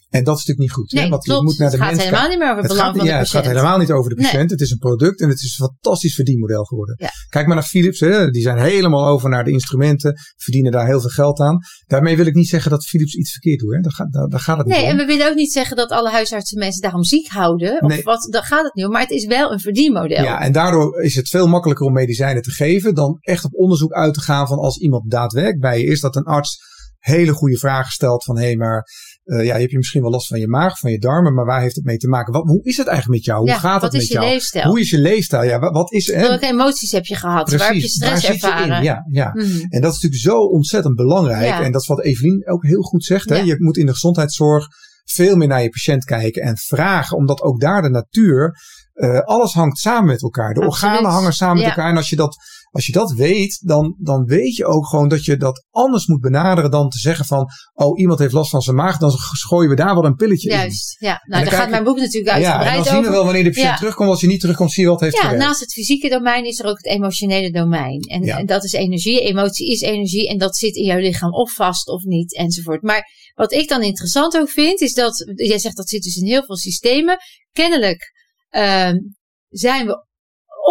En dat is natuurlijk niet goed. Nee, hè? Want klopt. je moet naar de het gaat helemaal niet meer over het belang van de ja, patiënt. Het gaat helemaal niet over de patiënt. Nee. Het is een product en het is een fantastisch verdienmodel geworden. Ja. Kijk maar naar Philips. Hè? Die zijn helemaal over naar de instrumenten. Verdienen daar heel veel geld aan. Daarmee wil ik niet zeggen dat Philips iets verkeerd doet. Hè? Daar, gaat, daar, daar gaat het niet nee, om. Nee, en we willen ook niet zeggen dat alle huisartsen mensen daarom ziek houden. Of nee. wat, daar gaat het niet om. Maar het is wel een verdienmodel. Ja, en daardoor is het veel makkelijker om medicijnen te geven dan echt op onderzoek uit te gaan van als iemand daadwerkelijk bij je is dat een arts hele goede vragen stelt van hé, hey, maar uh, ja, je hebt je misschien wel last van je maag, van je darmen, maar waar heeft het mee te maken? Wat, hoe is het eigenlijk met jou? Hoe ja, gaat het met jou? Leefstijl? Hoe is je leefstijl? Ja, wat, wat is hè? Welke emoties heb je gehad? Precies, waar heb je stress ervaren? Ja, ja. Mm. En dat is natuurlijk zo ontzettend belangrijk. Ja. En dat is wat Evelien ook heel goed zegt. Hè? Je moet in de gezondheidszorg veel meer naar je patiënt kijken en vragen, omdat ook daar de natuur, uh, alles hangt samen met elkaar. De Absoluut. organen hangen samen met elkaar. En als je dat, als je dat weet, dan, dan weet je ook gewoon dat je dat anders moet benaderen dan te zeggen van, oh, iemand heeft last van zijn maag, dan gooien we daar wel een pilletje in. Juist, ja. Nou, daar gaat mijn boek natuurlijk Ja, en uitgebreid dan zien we over. wel wanneer de patiënt Ja. terugkomt. Als hij niet terugkomt, zie je wat heeft Ja, gewerkt. naast het fysieke domein is er ook het emotionele domein. En, Ja. en dat is energie. Emotie is energie. En dat zit in jouw lichaam of vast of niet, enzovoort. Maar wat ik dan interessant ook vind, is dat, jij zegt dat zit dus in heel veel systemen. Kennelijk ehm, zijn we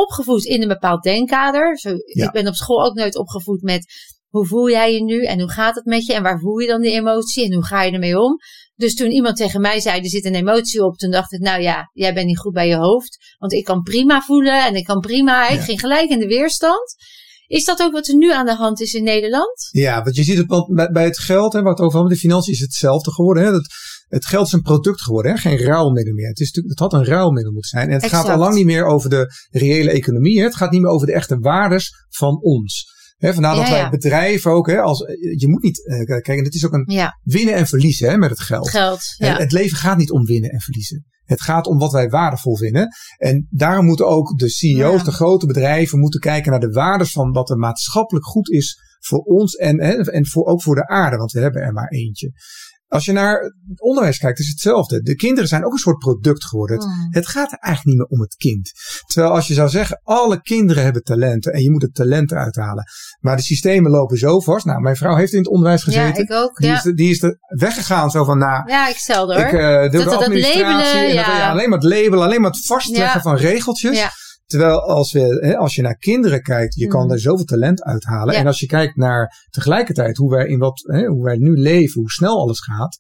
opgevoed in een bepaald denkkader. Zo, Ja. Ik ben op school ook nooit opgevoed met hoe voel jij je nu en hoe gaat het met je en waar voel je dan die emotie en hoe ga je ermee om. Dus toen iemand tegen mij zei, er zit een emotie op, toen dacht ik, nou ja, jij bent niet goed bij je hoofd. Want ik kan prima voelen en ik kan prima, ik Ja. ging gelijk in de weerstand. Is dat ook wat er nu aan de hand is in Nederland? Ja, want je ziet het bij, het geld, waar het over de financiën is hetzelfde geworden. Hè. Het, het geld is een product geworden, hè, geen ruilmiddel meer. Het, is, natuurlijk- het had een ruilmiddel moeten zijn. En het Exact. gaat al lang niet meer over de reële economie. Hè. Het gaat niet meer over de echte waardes van ons. Vandaar dat Ja, wij ja. bedrijven ook, hè, als, je moet niet, eh, kijk, en het is ook een Ja, winnen en verliezen hè, met het geld. geld. Het leven gaat niet om winnen en verliezen. Het gaat om wat wij waardevol vinden. En daarom moeten ook de CEO's, de grote bedrijven, moeten kijken naar de waardes van wat er maatschappelijk goed is voor ons en, hè, en voor, ook voor de aarde, want we hebben er maar eentje. Als je naar het onderwijs kijkt, is hetzelfde. De kinderen zijn ook een soort product geworden. Het, Mm. het gaat er eigenlijk niet meer om het kind. Terwijl als je zou zeggen, alle kinderen hebben talenten en je moet het talent eruit halen. Maar de systemen lopen zo vast. Nou, mijn vrouw heeft in het onderwijs Ja, gezeten. ik ook. die, Ja, is er, die is er weggegaan zo van, nou, ja ik hoor. ik doe Dat- de dat administratie. labelen, en dat- ja. ja, alleen maar het labelen, alleen maar het vastleggen Ja. van regeltjes. Terwijl als, we, hè, als je naar kinderen kijkt, je kan Mm. er zoveel talent uithalen. Ja. En als je kijkt naar tegelijkertijd hoe wij, in wat, hè, hoe wij nu leven, hoe snel alles gaat,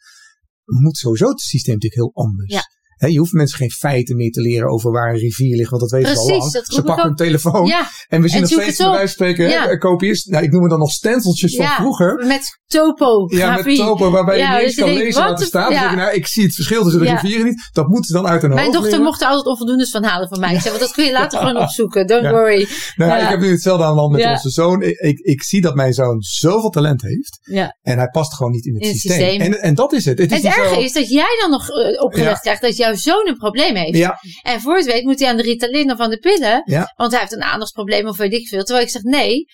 moet sowieso het systeem natuurlijk heel anders. Ja. Hè, je hoeft mensen geen feiten meer te leren over waar een rivier ligt, want dat weten we al lang. Ze pakken een telefoon Ja, en we zien en nog steeds bij wijze spreken Ja. hè, kopiërs. Nou, ik noem het dan nog stenseltjes van ja, vroeger. met topografie. Ja, met topo, waarbij je niet eens dus kan denkt, lezen wat wat er staat. Nou, ik zie het verschil tussen de rivieren niet. Dat moeten ze dan uit hun Mijn hoofd dochter leren. mocht er altijd onvoldoendes van halen van mij. Ik zei, want dat kun je later gewoon opzoeken. Don't worry. Nou, Ja. ik heb nu hetzelfde aan de hand met onze zoon. Ik, ik, ik zie dat mijn zoon zoveel talent heeft. En hij past gewoon niet in het, In het systeem. systeem. En, en dat is het. Het, is erge is dat jij dan nog eh, opgelegd krijgt dat jouw zoon een probleem heeft. Ja, En voor het weet moet hij aan de Ritalin of aan de pillen. Ja. Want hij heeft een aandachtsprobleem of weet ik veel. Terwijl ik zeg nee.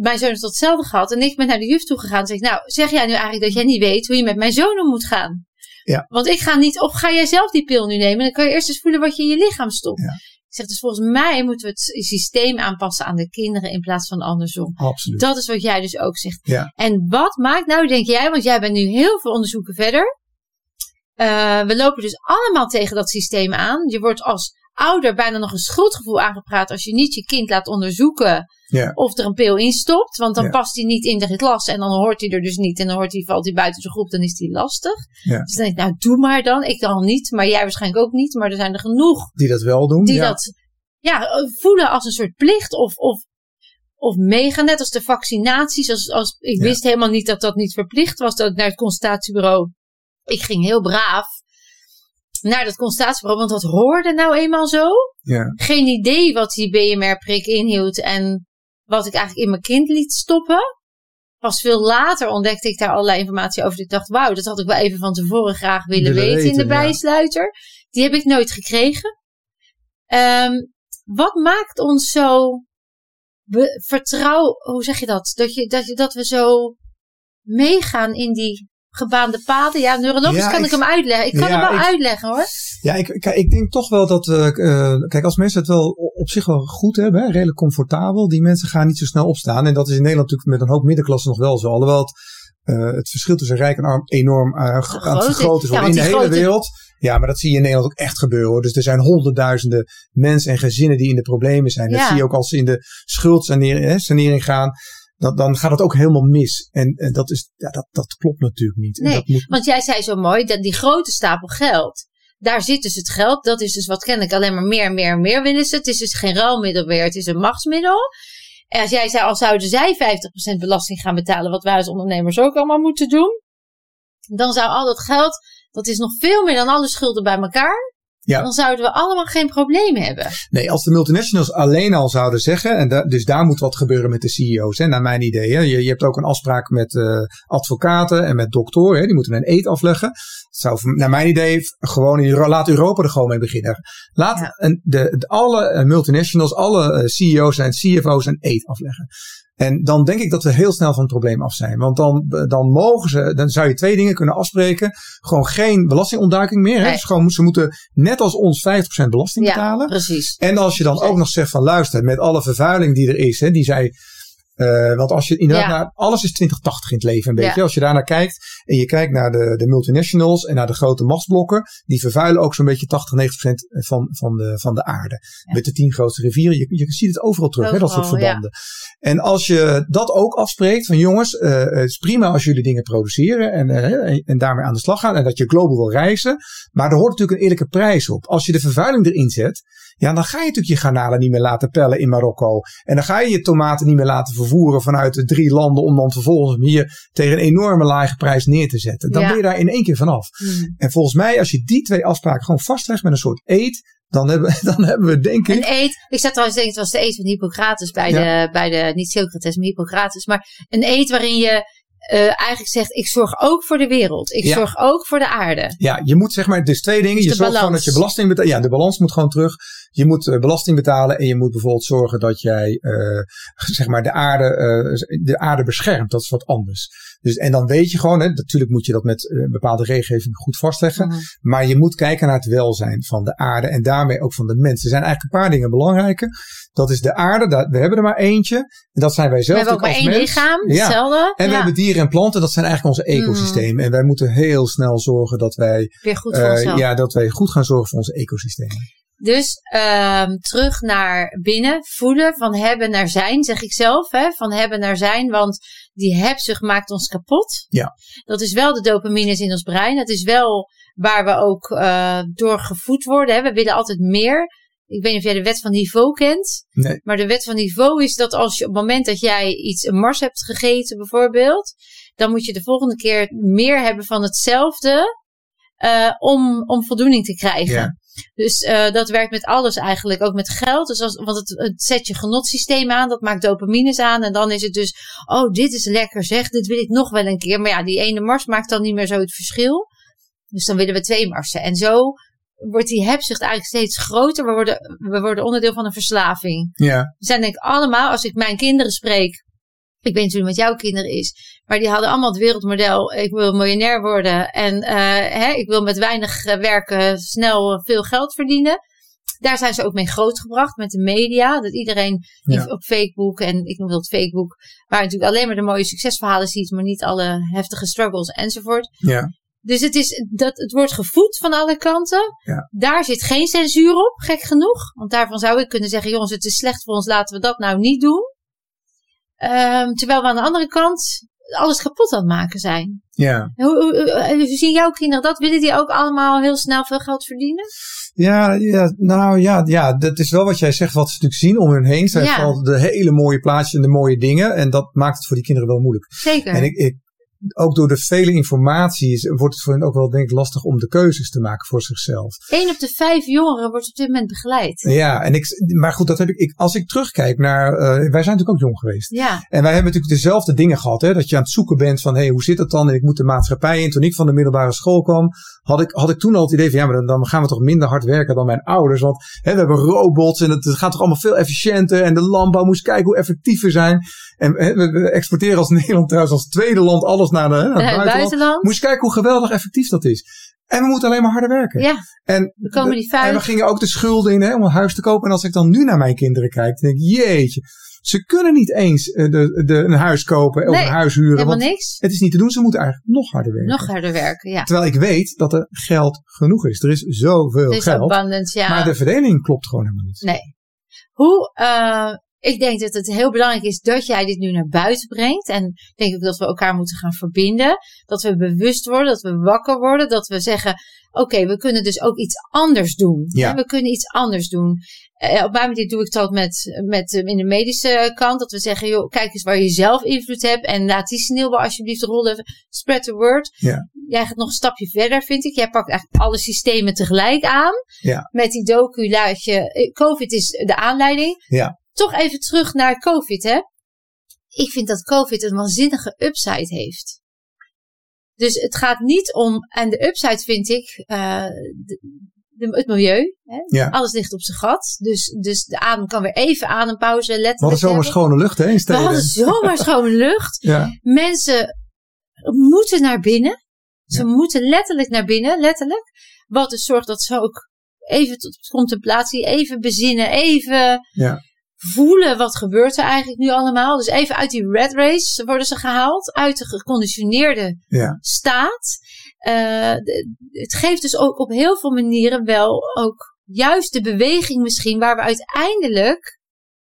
Mijn zoon heeft tot hetzelfde gehad. En ik ben naar de juf toe gegaan. En zeg nou, zeg jij nu eigenlijk dat jij niet weet hoe je met mijn zoon om moet gaan? Ja. Want ik ga niet, of ga jij zelf die pil nu nemen? Dan kan je eerst eens voelen wat je in je lichaam stopt. Ja. Ik zeg, dus volgens mij moeten we het systeem aanpassen aan de kinderen in plaats van andersom. absoluut. Dat is wat jij dus ook zegt. Ja. En wat maakt nou, denk jij, want jij bent nu heel veel onderzoeken verder. Eh, we lopen dus allemaal tegen dat systeem aan. Je wordt als ouder bijna nog een schuldgevoel aangepraat als je niet je kind laat onderzoeken of er een pil in stopt. Want dan past hij niet in de klas en dan hoort hij er dus niet. En dan hoort hij, valt hij buiten zijn groep, dan is hij lastig. Dus dan denk ik, nou doe maar dan. Ik dan niet, maar jij waarschijnlijk ook niet. Maar er zijn er genoeg Die dat wel doen. die ja. dat ja, voelen als een soort plicht of, of, of meegaan. Net als de vaccinaties. Als, als, ik Ja. wist helemaal niet dat dat niet verplicht was. Dat ik naar het consultatiebureau. Ik ging heel braaf naar dat consultatiebureau. Want dat hoorde nou eenmaal zo. Ja. Geen idee wat die BMR-prik inhield. En wat ik eigenlijk in mijn kind liet stoppen. Pas veel later ontdekte ik daar allerlei informatie over. Ik dacht, wauw, dat had ik wel even van tevoren graag willen, Willen weten, in de ja. bijsluiter. Die heb ik nooit gekregen. Ehm, wat maakt ons zo vertrouw, hoe zeg je dat? Dat, je, dat, je, dat we zo meegaan in die gebaande paden. Ja, neurologisch Ja, kan ik, ik- hem uitleggen. Ik kan Ja, hem wel ik- uitleggen hoor. Ja, ik, ik denk toch wel dat, eh, eh, kijk, als mensen het wel op zich wel goed hebben, hè, redelijk comfortabel, die mensen gaan niet zo snel opstaan. En dat is in Nederland natuurlijk met een hoop middenklasse nog wel zo. Alhoewel het, eh, het verschil tussen rijk en arm enorm g- aan het Groot is. vergroten is Ja, in de hele grote- wereld. Ja, maar dat zie je in Nederland ook echt gebeuren. Hoor. Dus er zijn honderdduizenden mensen en gezinnen die in de problemen zijn. Dat zie je ook als ze in de schuldsanering hè, sanering gaan. Dan, dan gaat het ook helemaal mis. En, en dat, is, ja, dat, dat klopt natuurlijk niet. En dat moet, Want jij zei zo mooi, dat die grote stapel geld. Daar zit dus het geld. Dat is dus wat kennelijk alleen maar meer en meer en meer willen ze. Het is dus geen ruilmiddel meer. Het is een machtsmiddel. En als jij zei, al zouden zij 50% belasting gaan betalen. Wat wij als ondernemers ook allemaal moeten doen. Dan zou al dat geld, dat is nog veel meer dan alle schulden bij elkaar. Ja. dan zouden we allemaal geen probleem hebben. Nee, als de multinationals alleen al zouden zeggen, en da- dus daar moet wat gebeuren met de CEO's, hè, naar mijn idee. Hè. Je, je hebt ook een afspraak met eh, advocaten en met doktoren, hè, die moeten een eed afleggen. Het zou naar mijn idee gewoon, in laat Europa er gewoon mee beginnen. Laat Ja. een, de, de- alle eh, multinationals, alle eh, CEO's en CFO's een eed afleggen. En dan denk ik dat we heel snel van het probleem af zijn. Want dan, dan mogen ze, dan zou je twee dingen kunnen afspreken. Gewoon geen belastingontduiking meer. Hè? Nee. Dus gewoon, ze moeten net als ons 50% belasting Ja, betalen. precies. En als je dan ook nog zegt van luister, met alle vervuiling die er is, hè, die zij. Eh, want als je inderdaad Ja. naar, alles is 2080 in het leven een beetje. Ja. Als je daarnaar kijkt en je kijkt naar de, de multinationals en naar de grote machtsblokken, die vervuilen ook zo'n beetje 80, 90 procent van, van, de, van de aarde. Ja. Met de tien grootste rivieren. Je, je ziet het overal terug, hè, dat soort verbanden. En als je dat ook afspreekt van jongens, eh, het is prima als jullie dingen produceren en, eh, en, en daarmee aan de slag gaan en dat je global wil reizen. Maar er hoort natuurlijk een eerlijke prijs op. Als je de vervuiling erin zet, ja, dan ga je natuurlijk je garnalen niet meer laten pellen in Marokko. En dan ga je je tomaten niet meer laten vervoeren vanuit de drie landen om dan vervolgens hem hier tegen een enorme lage prijs neer te zetten. Dan Ja. ben je daar in één keer vanaf. Hmm. En volgens mij, als je die twee afspraken gewoon vastlegt met een soort eet, dan hebben, dan hebben we denk Een ik... eet, ik zat trouwens denken, het was de eet van Hippocrates bij, de, bij de, niet Socrates, maar Hippocrates. Maar een eet waarin je eh, eigenlijk zegt, ik zorg ook voor de wereld. Ik Ja. zorg ook voor de aarde. Ja, je moet zeg maar, dus twee dingen. Dus je zorgt gewoon balans. dat je belasting betaalt. Ja, de balans moet gewoon terug. Je moet eh, belasting betalen en je moet bijvoorbeeld zorgen dat jij eh, zeg maar de aarde, eh, de aarde beschermt. Dat is wat anders. Dus, en dan weet je gewoon, hè, natuurlijk moet je dat met bepaalde regelgeving goed vastleggen. Mhm. Maar je moet kijken naar het welzijn van de aarde en daarmee ook van de mensen. Er zijn eigenlijk een paar dingen belangrijke. Dat is de aarde, dat, we hebben er maar eentje. En dat zijn wij We zelf hebben ook maar één mens. lichaam, Ja. hetzelfde. En we hebben dieren en planten, dat zijn eigenlijk onze ecosystemen. En wij moeten heel snel zorgen dat wij weer goed voor onszelf. ja, dat wij goed gaan zorgen voor onze ecosystemen. Dus ehm, terug naar binnen, voelen, van hebben naar zijn, zeg ik zelf. Hè? Van hebben naar zijn, want die hebzucht maakt ons kapot. Ja. Dat is wel de dopamines in ons brein. Dat is wel waar we ook eh, door gevoed worden. Hè? We willen altijd meer. Ik weet niet of jij de wet van niveau kent. Nee. Maar de wet van niveau is dat als je op het moment dat jij iets een mars hebt gegeten bijvoorbeeld. Dan moet je de volgende keer meer hebben van hetzelfde. eh, om, om voldoening te krijgen. Ja. Dus eh, dat werkt met alles eigenlijk, ook met geld. Dus als, want het, het zet je genotsysteem aan, dat maakt dopamines aan. En dan is het dus, oh, dit is lekker zeg, dit wil ik nog wel een keer. Maar ja, die ene mars maakt dan niet meer zo het verschil. Dus dan willen we twee marsen. En zo wordt die hebzucht eigenlijk steeds groter. We worden, we worden onderdeel van een verslaving. Ja, We zijn denk ik allemaal, als ik mijn kinderen spreek. Ik weet natuurlijk wat jouw kinderen is. Maar die hadden allemaal het wereldmodel. Ik wil miljonair worden. En eh, hè, ik wil met weinig eh, werken snel eh, veel geld verdienen. Daar zijn ze ook mee grootgebracht met de media. Dat iedereen Ja. op Facebook en ik noem dat Facebook. Waar je natuurlijk alleen maar de mooie succesverhalen ziet. Maar niet alle heftige struggles enzovoort. ja, Dus het, is, dat, het wordt gevoed van alle kanten. Ja. Daar zit geen censuur op, gek genoeg. Want daarvan zou ik kunnen zeggen, jongens, het is slecht voor ons, laten we dat nou niet doen. Ehm, terwijl we aan de andere kant alles kapot aan het maken zijn. ja. Hoe, hoe, hoe- hoe zien jouw kinderen dat? Willen die ook allemaal heel snel veel geld verdienen? Ja, ja, nou ja, ja, dat is wel wat jij zegt, wat ze natuurlijk zien om hun heen. Zijn Ja. vooral de hele mooie plaatjes en de mooie dingen. En dat maakt het voor die kinderen wel moeilijk. Zeker. En ik, ik, ook door de vele informatie is- wordt het voor hen ook wel denk ik lastig om de keuzes te maken voor zichzelf. Eén op de vijf jongeren wordt op dit moment begeleid. Ja, en ik, maar goed, dat heb ik, ik als ik terugkijk naar, eh, wij zijn natuurlijk ook jong geweest. Ja, En wij hebben natuurlijk dezelfde dingen gehad. Hè? Dat je aan het zoeken bent van, hé, hey, hoe zit het dan? En ik moet de maatschappij in. Toen ik van de middelbare school kwam, had ik, had ik toen al het idee van, ja, maar dan, dan gaan we toch minder hard werken dan mijn ouders. Want hè, we hebben robots en het, het gaat toch allemaal veel efficiënter. En de landbouw moest kijken hoe effectief we zijn. En hè, we, we exporteren als Nederland trouwens als tweede land alles naar, de, hè, naar het Eh, buitenland. buitenland. Moest je kijken hoe geweldig effectief dat is. En we moeten alleen maar harder werken. Ja, En, dan komen die en we gingen ook de schulden in hè, om een huis te kopen. En als ik dan nu naar mijn kinderen kijk, dan denk ik, jeetje. Ze kunnen niet eens eh, de, de, een huis kopen of een huis huren. Helemaal Want niks. het is niet te doen. Ze moeten eigenlijk nog harder werken. Nog harder werken, ja. Terwijl ik weet dat er geld genoeg is. Er is zoveel Er is geld. abundance, ja. Maar de verdeling klopt gewoon helemaal niet. Nee. Hoe, eh, ik denk dat het heel belangrijk is dat jij dit nu naar buiten brengt. En ik denk ook dat we elkaar moeten gaan verbinden. Dat we bewust worden, dat we wakker worden. Dat we zeggen, oké, we kunnen dus ook iets anders doen. Ja. We kunnen iets anders doen. Eh, op mijn manier doe ik dat met, met eh, in de medische kant. Dat we zeggen, joh, kijk eens waar je zelf invloed hebt. En laat die sneeuwbal alsjeblieft rollen. Spread the word. Ja. Jij gaat nog een stapje verder, vind ik. Jij pakt eigenlijk alle systemen tegelijk aan. Ja. Met die docu laat je... eh, COVID is de aanleiding. Ja. Toch even terug naar COVID, hè. Ik vind dat COVID een waanzinnige upside heeft. Dus het gaat niet om... En de upside vind ik... eh, de, de- het milieu. Hè? Ja. Alles ligt op zijn gat. Dus, dus de adem kan weer even adempauze letterlijk We hadden zomaar schone lucht hè, in We hadden zomaar schone lucht. Ja, Mensen moeten naar binnen. Ze Ja. moeten letterlijk naar binnen, letterlijk. Wat dus zorgt dat ze ook even tot contemplatie, even bezinnen, even ja, voelen wat gebeurt er eigenlijk nu allemaal. Dus even uit die red race worden ze gehaald, uit de geconditioneerde ja. staat. Eh, het geeft dus ook op heel veel manieren wel ook juist de beweging misschien waar we uiteindelijk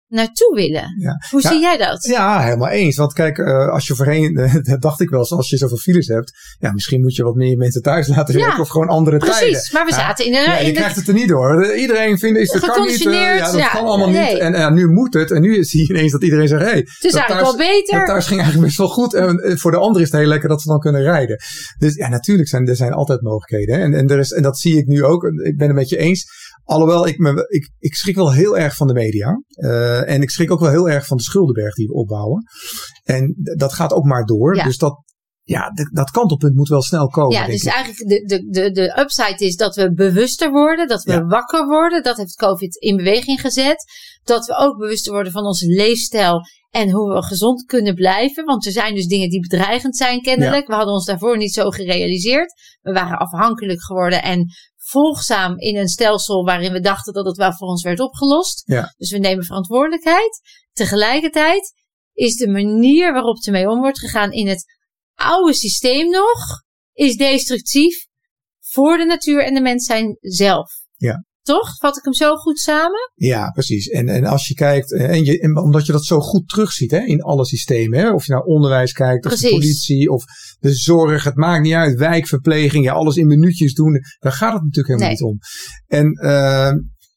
naartoe willen. Ja. Hoe Ja, zie jij dat? Ja, helemaal eens. Want kijk, eh, als je voorheen, eh, dacht ik wel eens, als je zoveel files hebt, ja, misschien moet je wat meer mensen thuis laten Ja, werken of gewoon andere tijden. Precies, maar we zaten in de, Ja, je krijgt het er niet door. Iedereen vindt, is, dat kan niet. eh, ja, dat kan allemaal nee. niet. En ja, nu moet het. En nu zie je ineens dat iedereen zegt, hé, hey, het is eigenlijk thuis- wel beter. dat thuis ging eigenlijk best wel goed. En eh, voor de anderen is het heel lekker dat ze dan kunnen rijden. Dus ja, natuurlijk zijn er zijn altijd mogelijkheden. hè. En, en, er is, en dat zie ik nu ook. Ik ben het met je eens. Alhoewel, ik, me, ik, ik schrik wel heel erg van de media. Eh, en ik schrik ook wel heel erg van de schuldenberg die we opbouwen. En dat gaat ook maar door. Ja. Dus dat, ja, dat kantelpunt moet wel snel komen. Ja, dus ik. eigenlijk de, de, de, de upside is dat we bewuster worden, dat we Ja. wakker worden. Dat heeft COVID in beweging gezet. Dat we ook bewuster worden van onze leefstijl en hoe we gezond kunnen blijven. Want er zijn dus dingen die bedreigend zijn kennelijk. We hadden ons daarvoor niet zo gerealiseerd. We waren afhankelijk geworden en volgzaam in een stelsel waarin we dachten dat het wel voor ons werd opgelost. Ja. Dus we nemen verantwoordelijkheid. Tegelijkertijd is de manier waarop ermee om wordt gegaan in het oude systeem nog, is destructief voor de natuur en de mens zijn zelf. Ja. Toch? Vat ik hem zo goed samen? Ja, precies. En, en als je kijkt, eh, en, je, en omdat je dat zo goed terugziet hè, in alle systemen, hè, of je naar onderwijs kijkt, of de politie, of de zorg, het maakt niet uit, wijkverpleging, ja, alles in minuutjes doen, daar gaat het natuurlijk helemaal Nee. niet om. En eh,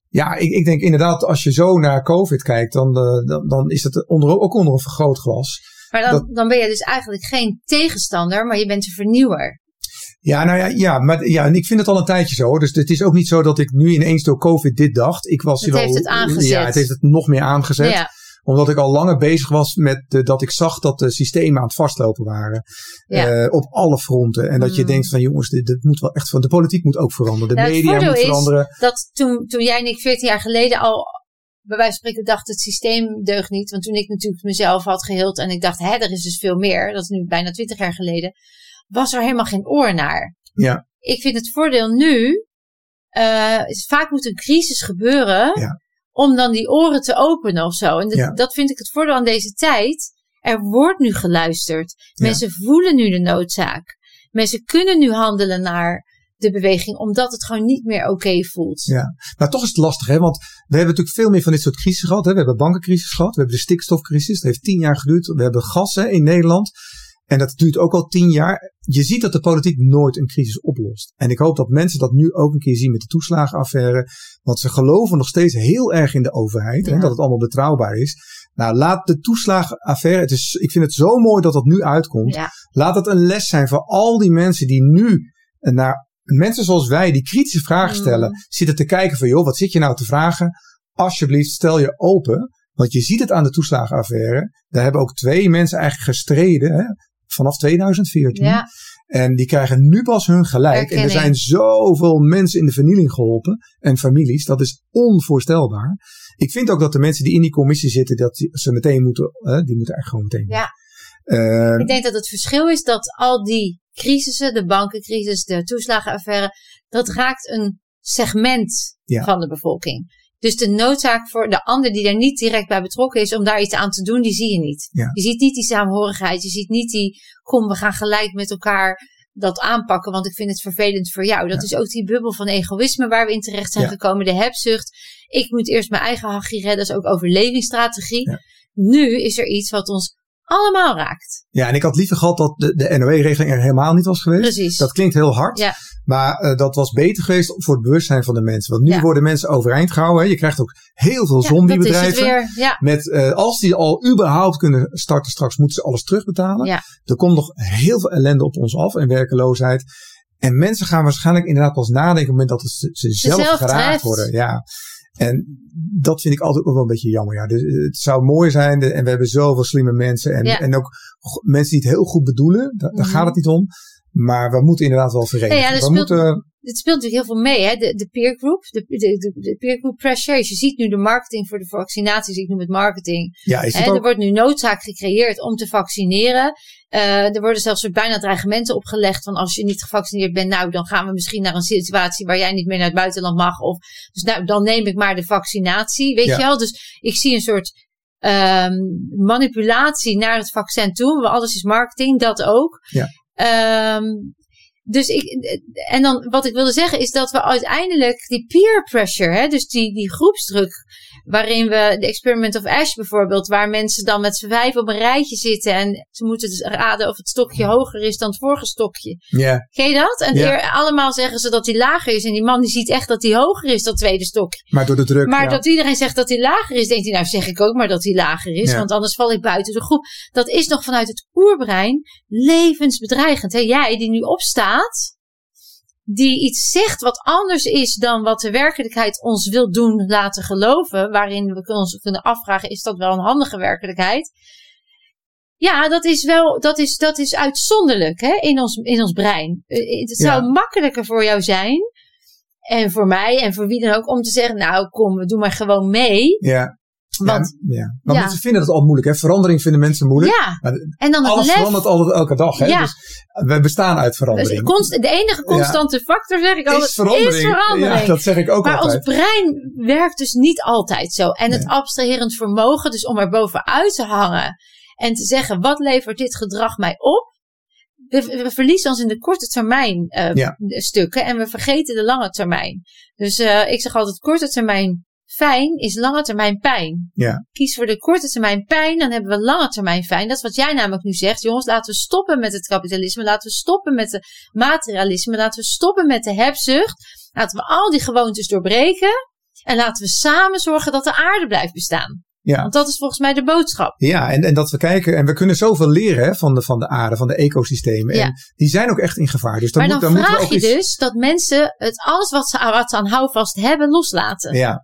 ja, ik, ik denk inderdaad, als je zo naar COVID kijkt, dan, eh, dan, dan is het onder, ook onder een vergrootglas. Maar dan, Dat- dan ben je dus eigenlijk geen tegenstander, maar je bent een vernieuwer. Ja, nou ja, ja, maar ja, en ik vind het al een tijdje zo. Dus het is ook niet zo dat ik nu ineens door COVID dit dacht. Ik was Het wel, heeft het aangezet. Ja, het heeft het nog meer aangezet. Ja, Omdat ik al langer bezig was met de, dat ik zag dat de systemen aan het vastlopen waren. Ja. Eh, op alle fronten. En dat je Mm. denkt van jongens, dit, dit moet wel echt van de politiek moet ook veranderen. De Nou, media moet is- veranderen. dat toen, toen jij en ik 14 jaar geleden al bij wijze van spreken dachten het systeem deugt niet. Want toen ik natuurlijk mezelf had geheeld en ik dacht, hè, er is dus veel meer. Dat is nu bijna 20 jaar geleden. Was er helemaal geen oor naar. Ja. Ik vind het voordeel nu, eh, is vaak moet een crisis gebeuren. Ja. Om dan die oren te openen of zo. En dat, Ja. dat vind ik het voordeel aan deze tijd. Er wordt nu geluisterd. Ja. Mensen voelen nu de noodzaak. Mensen kunnen nu handelen naar de beweging, omdat het gewoon niet meer oké voelt. Ja. Maar toch is het lastig, hè? Want we hebben natuurlijk veel meer van dit soort crisis gehad. Hè? We hebben bankencrisis gehad. We hebben de stikstofcrisis. Dat heeft tien jaar geduurd. We hebben gas hè, in Nederland. En dat duurt ook al tien jaar. Je ziet dat de politiek nooit een crisis oplost. En ik hoop dat mensen dat nu ook een keer zien met de toeslagenaffaire. Want ze geloven nog steeds heel erg in de overheid. Ja. dat het allemaal betrouwbaar is. Nou, laat de toeslagenaffaire. Het is, ik vind het zo mooi dat dat nu uitkomt. Ja. Laat het een les zijn voor al die mensen die nu eh, naar mensen zoals wij die kritische vragen Mm. stellen, zitten te kijken van joh, wat zit je nou te vragen? Alsjeblieft, stel je open. Want je ziet het aan de toeslagenaffaire. Daar hebben ook twee mensen eigenlijk gestreden hè, vanaf 2014. Ja, En die krijgen nu pas hun gelijk. En er zijn zoveel mensen in de vernieling geholpen. En families. Dat is onvoorstelbaar. Ik vind ook dat de mensen die in die commissie zitten, dat die, ze meteen moeten, hè, die moeten echt gewoon meteen. Ja. Eh, ik denk dat het verschil is dat al die crisissen, de bankencrisis, de toeslagenaffaire, dat raakt een segment Ja. van de bevolking. Dus de noodzaak voor de ander die daar niet direct bij betrokken is om daar iets aan te doen, die zie je niet. Ja. Je ziet niet die saamhorigheid, je ziet niet die, kom we gaan gelijk met elkaar dat aanpakken, want ik vind het vervelend voor jou. Dat Ja. is ook die bubbel van egoïsme waar we in terecht zijn Ja. gekomen, de hebzucht. Ik moet eerst mijn eigen hachie redden. Dat is ook overlevingsstrategie. Nu is er iets wat ons allemaal raakt. Ja, en ik had liever gehad dat de, de NOE-regeling er helemaal niet was geweest. Precies. Dat klinkt heel hard. Ja. Maar eh, dat was beter geweest voor het bewustzijn van de mensen. Want nu Ja. worden mensen overeind gehouden. Hè. Je krijgt ook heel veel Ja, dat is zombiebedrijven. het weer. Ja. Met, eh, als die al überhaupt kunnen starten straks, moeten ze alles terugbetalen. Ja. Er komt nog heel veel ellende op ons af en werkeloosheid. En mensen gaan waarschijnlijk inderdaad pas nadenken op het moment dat het ze, ze zelf zelf geraakt worden. Ja. En dat vind ik altijd ook wel een beetje jammer. Ja. Dus het zou mooi zijn en we hebben zoveel slimme mensen. En, Ja. en ook mensen die het heel goed bedoelen. Da- Daar Mhm. gaat het niet om. Maar we moeten inderdaad wel verenigen. Ja, ja, er we speelt- moeten, Het speelt natuurlijk heel veel mee, hè? De, de peer group, de, de, de, peer group pressure. Dus je ziet nu de marketing voor de vaccinaties, ik noem het marketing. ja, is Hè, het er wordt nu noodzaak gecreëerd om te vaccineren. Eh, er worden zelfs bijna dreigementen opgelegd van als je niet gevaccineerd bent, nou dan gaan we misschien naar een situatie waar jij niet meer naar het buitenland mag. Of, dus nou, dan neem ik maar de vaccinatie, weet Ja. je wel. Dus ik zie een soort ehm, manipulatie naar het vaccin toe. Alles is marketing, dat ook. Ja. Ehm, dus ik, en dan wat ik wilde zeggen is dat we uiteindelijk die peer pressure, hè, dus die, die groepsdruk, waarin we de Experiment of Ash bijvoorbeeld, waar mensen dan met z'n vijf op een rijtje zitten en ze moeten dus raden of het stokje hoger is dan het vorige stokje. ja, Ken je dat? En eer- allemaal zeggen ze dat die lager is en die man die ziet echt dat die hoger is, dat tweede stokje. maar door de druk. Maar ja. dat iedereen zegt dat hij lager is, denkt hij, nou zeg ik ook maar dat hij lager is, want anders val ik buiten de groep. Dat is nog vanuit het oerbrein levensbedreigend. Hè? Jij die nu opstaat, die iets zegt wat anders is dan wat de werkelijkheid ons wil doen laten geloven, waarin we ons kunnen afvragen, is dat wel een handige werkelijkheid? Ja, dat is wel, dat is, dat is uitzonderlijk hè, in, ons, in ons brein. Eh, Het zou Ja. makkelijker voor jou zijn, en voor mij en voor wie dan ook, om te zeggen, nou kom, we doen maar gewoon mee. ja. Want, ja, ja. Maar Ja. mensen vinden dat al moeilijk. Hè? Verandering vinden mensen moeilijk. ja, Maar en dan alles lef. verandert altijd elke dag. Hè? Ja. Dus we bestaan uit Dus verandering. const- de enige constante factor, zeg ik altijd, is verandering. is verandering. Ja, dat zeg ik ook maar altijd. ons brein werkt dus niet altijd zo. En het abstraherend vermogen, dus om er bovenuit te hangen en te zeggen, wat levert dit gedrag mij op? We, we verliezen ons in de korte termijn eh, Ja. stukken en we vergeten de lange termijn. Dus eh, ik zeg altijd, korte termijn fijn is lange termijn pijn. Ja. Kies voor de korte termijn pijn, dan hebben we lange termijn fijn. Dat is wat jij namelijk nu zegt. Jongens, laten we stoppen met het kapitalisme. Laten we stoppen met de materialisme. Laten we stoppen met de hebzucht. Laten we al die gewoontes doorbreken. En laten we samen zorgen dat de aarde blijft bestaan. Ja. Want dat is volgens mij de boodschap. Ja, en, en dat we kijken, en we kunnen zoveel leren hè, van, de, van de aarde, van de ecosystemen. Ja. En die zijn ook echt in gevaar. Dus dan, maar moet, dan dan moeten we vraag ook je iets, dus dat mensen het alles wat ze, wat ze aan houvast hebben loslaten. Ja.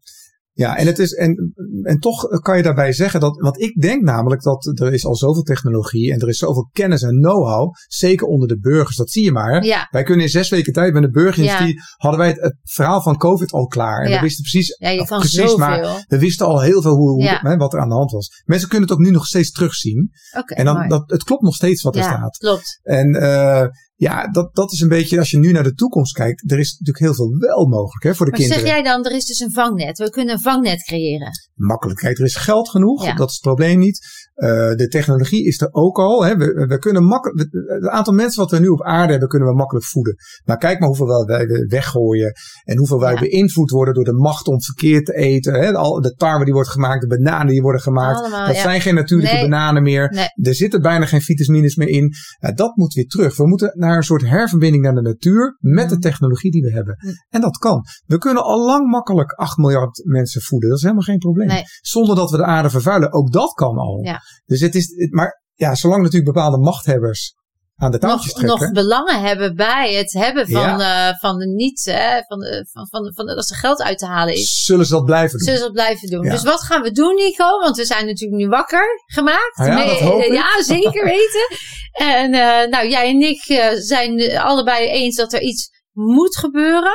Ja, en, het is, en, en toch kan je daarbij zeggen dat, want ik denk namelijk dat er is al zoveel technologie en er is zoveel kennis en know-how, zeker onder de burgers, dat zie je maar. Ja, Wij kunnen in zes weken tijd met de burgerindustrie, hadden wij het, het verhaal van COVID al klaar. En Ja. we wisten precies, ja je kan precies, zoveel. maar we wisten al heel veel hoe, hoe- hè, wat er aan de hand was. Mensen kunnen het ook nu nog steeds terugzien. Oké, En dan, mooi. dat, het klopt nog steeds wat er ja, staat. klopt. En eh, ja, dat, dat is een beetje, als je nu naar de toekomst kijkt, er is natuurlijk heel veel wel mogelijk hè, voor de Maar kinderen. zeg jij dan, er is dus een vangnet. We kunnen een vangnet creëren. Makkelijk. Kijk, er is geld genoeg, Ja. dat is het probleem niet. Eh, de technologie is er ook al. Hè. We, we kunnen makkelijk, het aantal mensen wat we nu op aarde hebben, kunnen we makkelijk voeden. Maar kijk maar hoeveel wij- weggooien en hoeveel wij Ja. beïnvloed worden door de macht om verkeerd te eten. Hè. Al de tarwe die wordt gemaakt, de bananen die worden gemaakt. Allemaal, dat ja. zijn geen natuurlijke Nee. bananen meer. Nee. Er zitten bijna geen vitamines meer in. Dat moet weer terug. We moeten naar een soort herverbinding naar de natuur met de Mhm. technologie die we hebben. Mhm. En dat kan. We kunnen al lang makkelijk 8 miljard mensen voeden. Dat is helemaal geen probleem. Nee. Zonder dat we de aarde vervuilen. Ook dat kan al. Ja. Dus het is, het- maar ja, zolang natuurlijk bepaalde machthebbers aan de nog, trekken. nog belangen hebben bij het hebben van, eh, van de niet, hè, van, de, van, van, van, dat er geld uit te halen is. Zullen ze dat blijven doen? Zullen ze dat blijven doen? Ja. Dus wat gaan we doen, Nico? Want we zijn natuurlijk nu wakker gemaakt. Ah ja, dat hoop ik. ja, zeker weten. en eh, nou, jij en ik eh, zijn eh, allebei eens dat er iets moet gebeuren.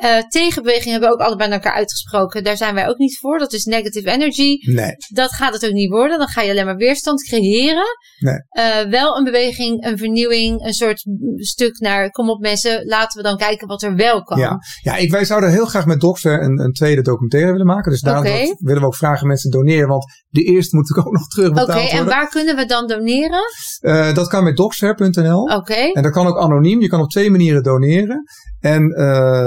Eh, tegenbeweging hebben we ook allebei naar elkaar uitgesproken. Daar zijn wij ook niet voor. Dat is negative energy. Nee. Dat gaat het ook niet worden. Dan ga je alleen maar weerstand creëren. Nee. Eh, wel een beweging, een vernieuwing, een soort stuk naar kom op mensen, laten we dan kijken wat er wel kan. Ja, ja ik, wij zouden heel graag met Doxer een, een tweede documentaire willen maken. Dus daarom willen we ook vragen mensen doneren. Want de eerste moet natuurlijk ook nog terugbetaald Oké, en waar kunnen we dan doneren? Eh, dat kan met doxer.nl. Oké. En dat kan ook anoniem. Je kan op twee manieren doneren. En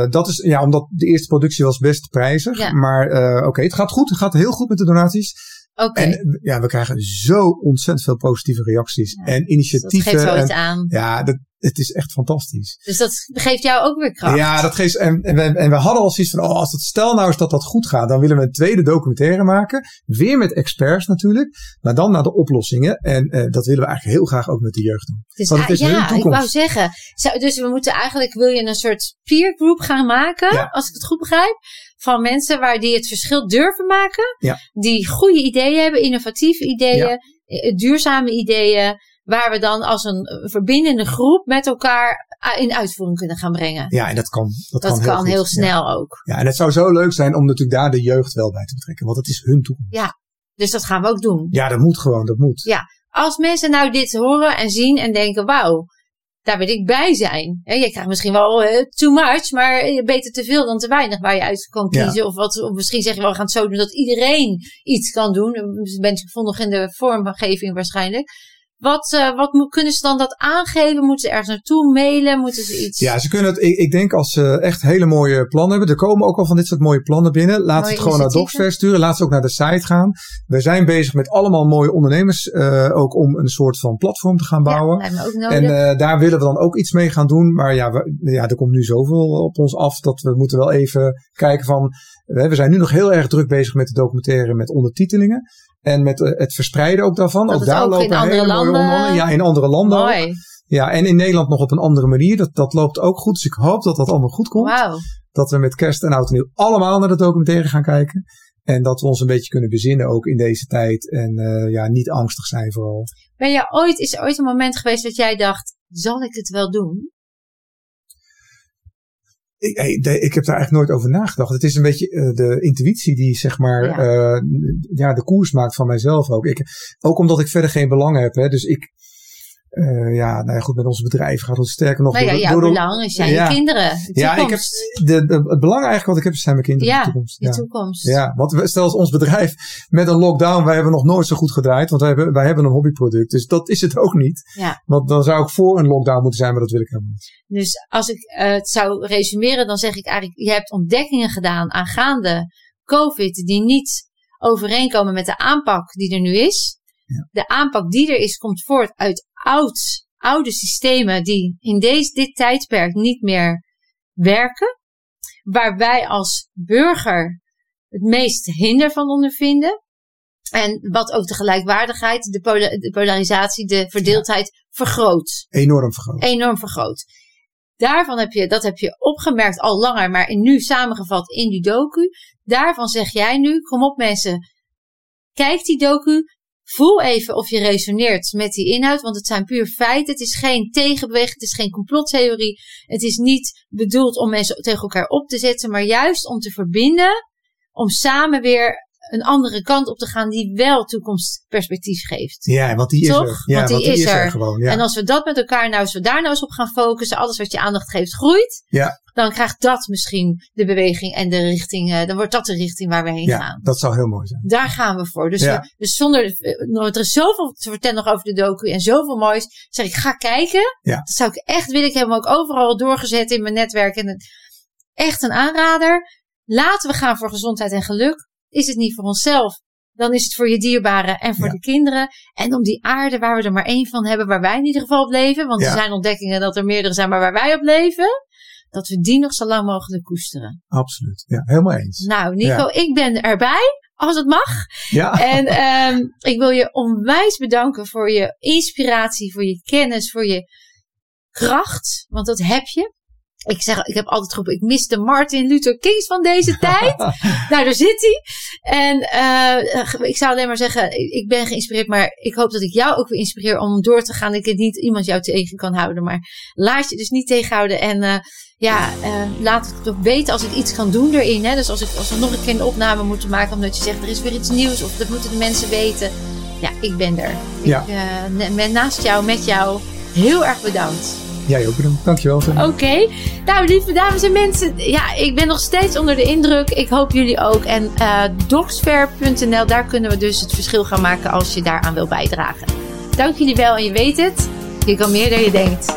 dat is ja, omdat de eerste productie was best prijzig. Ja. Maar eh, oké, het gaat goed. Het gaat heel goed met de donaties. Oké, En eh, ja, we krijgen zo ontzettend veel positieve reacties Ja, en dus dat initiatieven. geeft wel iets aan. ja, dat, het is echt fantastisch. Dus dat geeft jou ook weer kracht. Ja, dat geeft. En, en, we, en we hadden al zoiets van: oh, als het stel nou eens dat dat goed gaat, dan willen we een tweede documentaire maken. Weer met experts natuurlijk, maar dan naar de oplossingen. En eh, dat willen we eigenlijk heel graag ook met de jeugd doen. Dus, Want het ah, is hun ja, ik wou zeggen. Dus we moeten eigenlijk, wil je een soort peer group gaan maken, Ja. als ik het goed begrijp, van mensen waar die het verschil durven maken, Ja. die goede ideeën hebben, innovatieve ideeën, eh, duurzame ideeën, waar we dan als een eh, verbindende groep met elkaar ah, in uitvoering kunnen gaan brengen. Ja, en dat kan. Dat, Dat kan, kan, heel, heel, goed. Ja. snel ook. Ja, en het zou zo leuk zijn om natuurlijk daar de jeugd wel bij te betrekken, want het is hun toekomst. Dus dat gaan we ook doen. Ja, dat moet gewoon, dat moet. Ja. Als mensen nou dit horen en zien en denken, wauw, daar wil ik bij zijn. Je krijgt misschien wel eh, too much, maar eh, beter te veel dan te weinig waar je uit kan Ja. kiezen. Of, wat, of misschien zeg je wel, we gaan het zo doen dat iedereen iets kan doen. Je bent vol nog in de vormgeving waarschijnlijk. Wat, eh, wat moet, kunnen ze dan dat aangeven? Moeten ze ergens naartoe mailen? Moeten ze iets... Ja, ze kunnen het. Ik, ik denk als ze echt hele mooie plannen hebben. Er komen ook al van dit soort mooie plannen binnen. Laat ze het gewoon naar. Docsfair sturen. Laat ze ook naar de site gaan. We zijn bezig met allemaal mooie ondernemers. eh, ook om een soort van platform te gaan Ja, bouwen. lijkt me ook nodig. En eh, daar willen we dan ook iets mee gaan doen. Maar ja, we, ja, er komt nu zoveel op ons af dat we moeten wel even kijken van. We we zijn nu nog heel erg druk bezig met de documentaire met ondertitelingen. En met eh, het verspreiden ook daarvan. Dat ook daar ook lopen in andere hele mooie landen-. Ja, in andere landen. ook. Mooi. Ja, en in Nederland nog op een andere manier. Dat, dat loopt ook goed. Dus ik hoop dat dat allemaal goed komt. Wauw. Dat we met kerst en oud en nieuw allemaal naar de documentaire gaan kijken. En dat we ons een beetje kunnen bezinnen ook in deze tijd. En eh, ja, niet angstig zijn vooral. Ben je ooit, is er ooit een moment geweest dat jij dacht, zal ik het wel doen? Ik, ik heb daar eigenlijk nooit over nagedacht. Het is een beetje eh, de intuïtie die zeg maar Ja. ja. ja, de koers maakt van mijzelf ook. Ik, ook omdat ik verder geen belang heb. Hè. Dus ik, eh, ja, nou ja, goed, met ons bedrijf gaat het sterker nog. Nou ja, door de- jouw door belang is jij Ja. je kinderen. De Ja, ik heb de, de, het belang eigenlijk wat ik heb zijn mijn kinderen Ja, in de toekomst. Ja. toekomst. Ja, want stel als ons bedrijf met een lockdown, wij hebben nog nooit zo goed gedraaid, want wij hebben, wij hebben een hobbyproduct. Dus dat is het ook niet. Ja. Want dan zou ik voor een lockdown moeten zijn, maar dat wil ik helemaal niet. Dus als ik eh, het zou resumeren, dan zeg ik eigenlijk, je hebt ontdekkingen gedaan aangaande COVID die niet overeenkomen met de aanpak die er nu is. Ja. De aanpak die er is, komt voort uit oud, oude systemen die in deze, dit tijdperk niet meer werken. Waar wij als burger het meest hinder van ondervinden. En wat ook de gelijkwaardigheid, de, pola- de polarisatie, de verdeeldheid vergroot Enorm vergroot. enorm vergroot. Daarvan heb je, dat heb je opgemerkt al langer, maar in- nu samengevat in die docu. Daarvan zeg jij nu, kom op mensen, kijk die docu, voel even of je resoneert met die inhoud, want het zijn puur feiten. Het is geen tegenbeweging, het is geen complottheorie. Het is niet bedoeld om mensen tegen elkaar op te zetten, maar juist om te verbinden, om samen weer een andere kant op te gaan die wel toekomstperspectief geeft. Ja, want die is er. Ja, Want die is er. gewoon. Ja. En als we dat met elkaar nou, als we daar nou eens op gaan focussen, alles wat je aandacht geeft groeit, Ja. dan krijgt dat misschien de beweging en de richting, eh, dan wordt dat de richting waar we heen ja, gaan. dat zou heel mooi zijn. Daar gaan we voor. Dus, Ja. we- dus zonder, eh, er is zoveel te vertellen nog over de docu en zoveel moois. Zeg ik, ga kijken. Ja. Dat zou ik echt willen. Ik heb hem ook overal doorgezet in mijn netwerk. En echt een aanrader. Laten we gaan voor gezondheid en geluk. Is het niet voor onszelf, dan is het voor je dierbaren en voor Ja. de kinderen. En om die aarde waar we er maar één van hebben, waar wij in ieder geval op leven. Want Ja. er zijn ontdekkingen dat er meerdere zijn, maar waar wij op leven. Dat we die nog zo lang mogelijk koesteren. Absoluut. Ja, helemaal eens. Nou, Nico, Ja. ik ben erbij. Als het mag. Ja, En ehm, ik wil je onwijs bedanken voor je inspiratie, voor je kennis, voor je kracht. Want dat heb je. Ik zeg, ik heb altijd geroepen, ik mis de Martin Luther Kings van deze tijd. nou, daar zit hij. En eh, ik zou alleen maar zeggen, ik ben geïnspireerd, maar ik hoop dat ik jou ook weer inspireer om door te gaan. Ik het niet iemand jou tegen kan houden, maar laat je dus niet tegenhouden. En eh, ja, eh, laat het toch weten als ik iets kan doen erin. Hè? Dus als, ik, als we nog een keer een opname moeten maken, omdat je zegt er is weer iets nieuws of dat moeten de mensen weten. Ja, ik ben er. Ja. Ik ben naast jou, met jou. Heel erg bedankt. Jij ook bedankt. Dankjewel. Oké. Nou, lieve dames en mensen. Ja, ik ben nog steeds onder de indruk. Ik hoop jullie ook. En docsfair.nl, daar kunnen we dus het verschil gaan maken als je daaraan wil bijdragen. Dank jullie wel en je weet het. Je kan meer dan je denkt.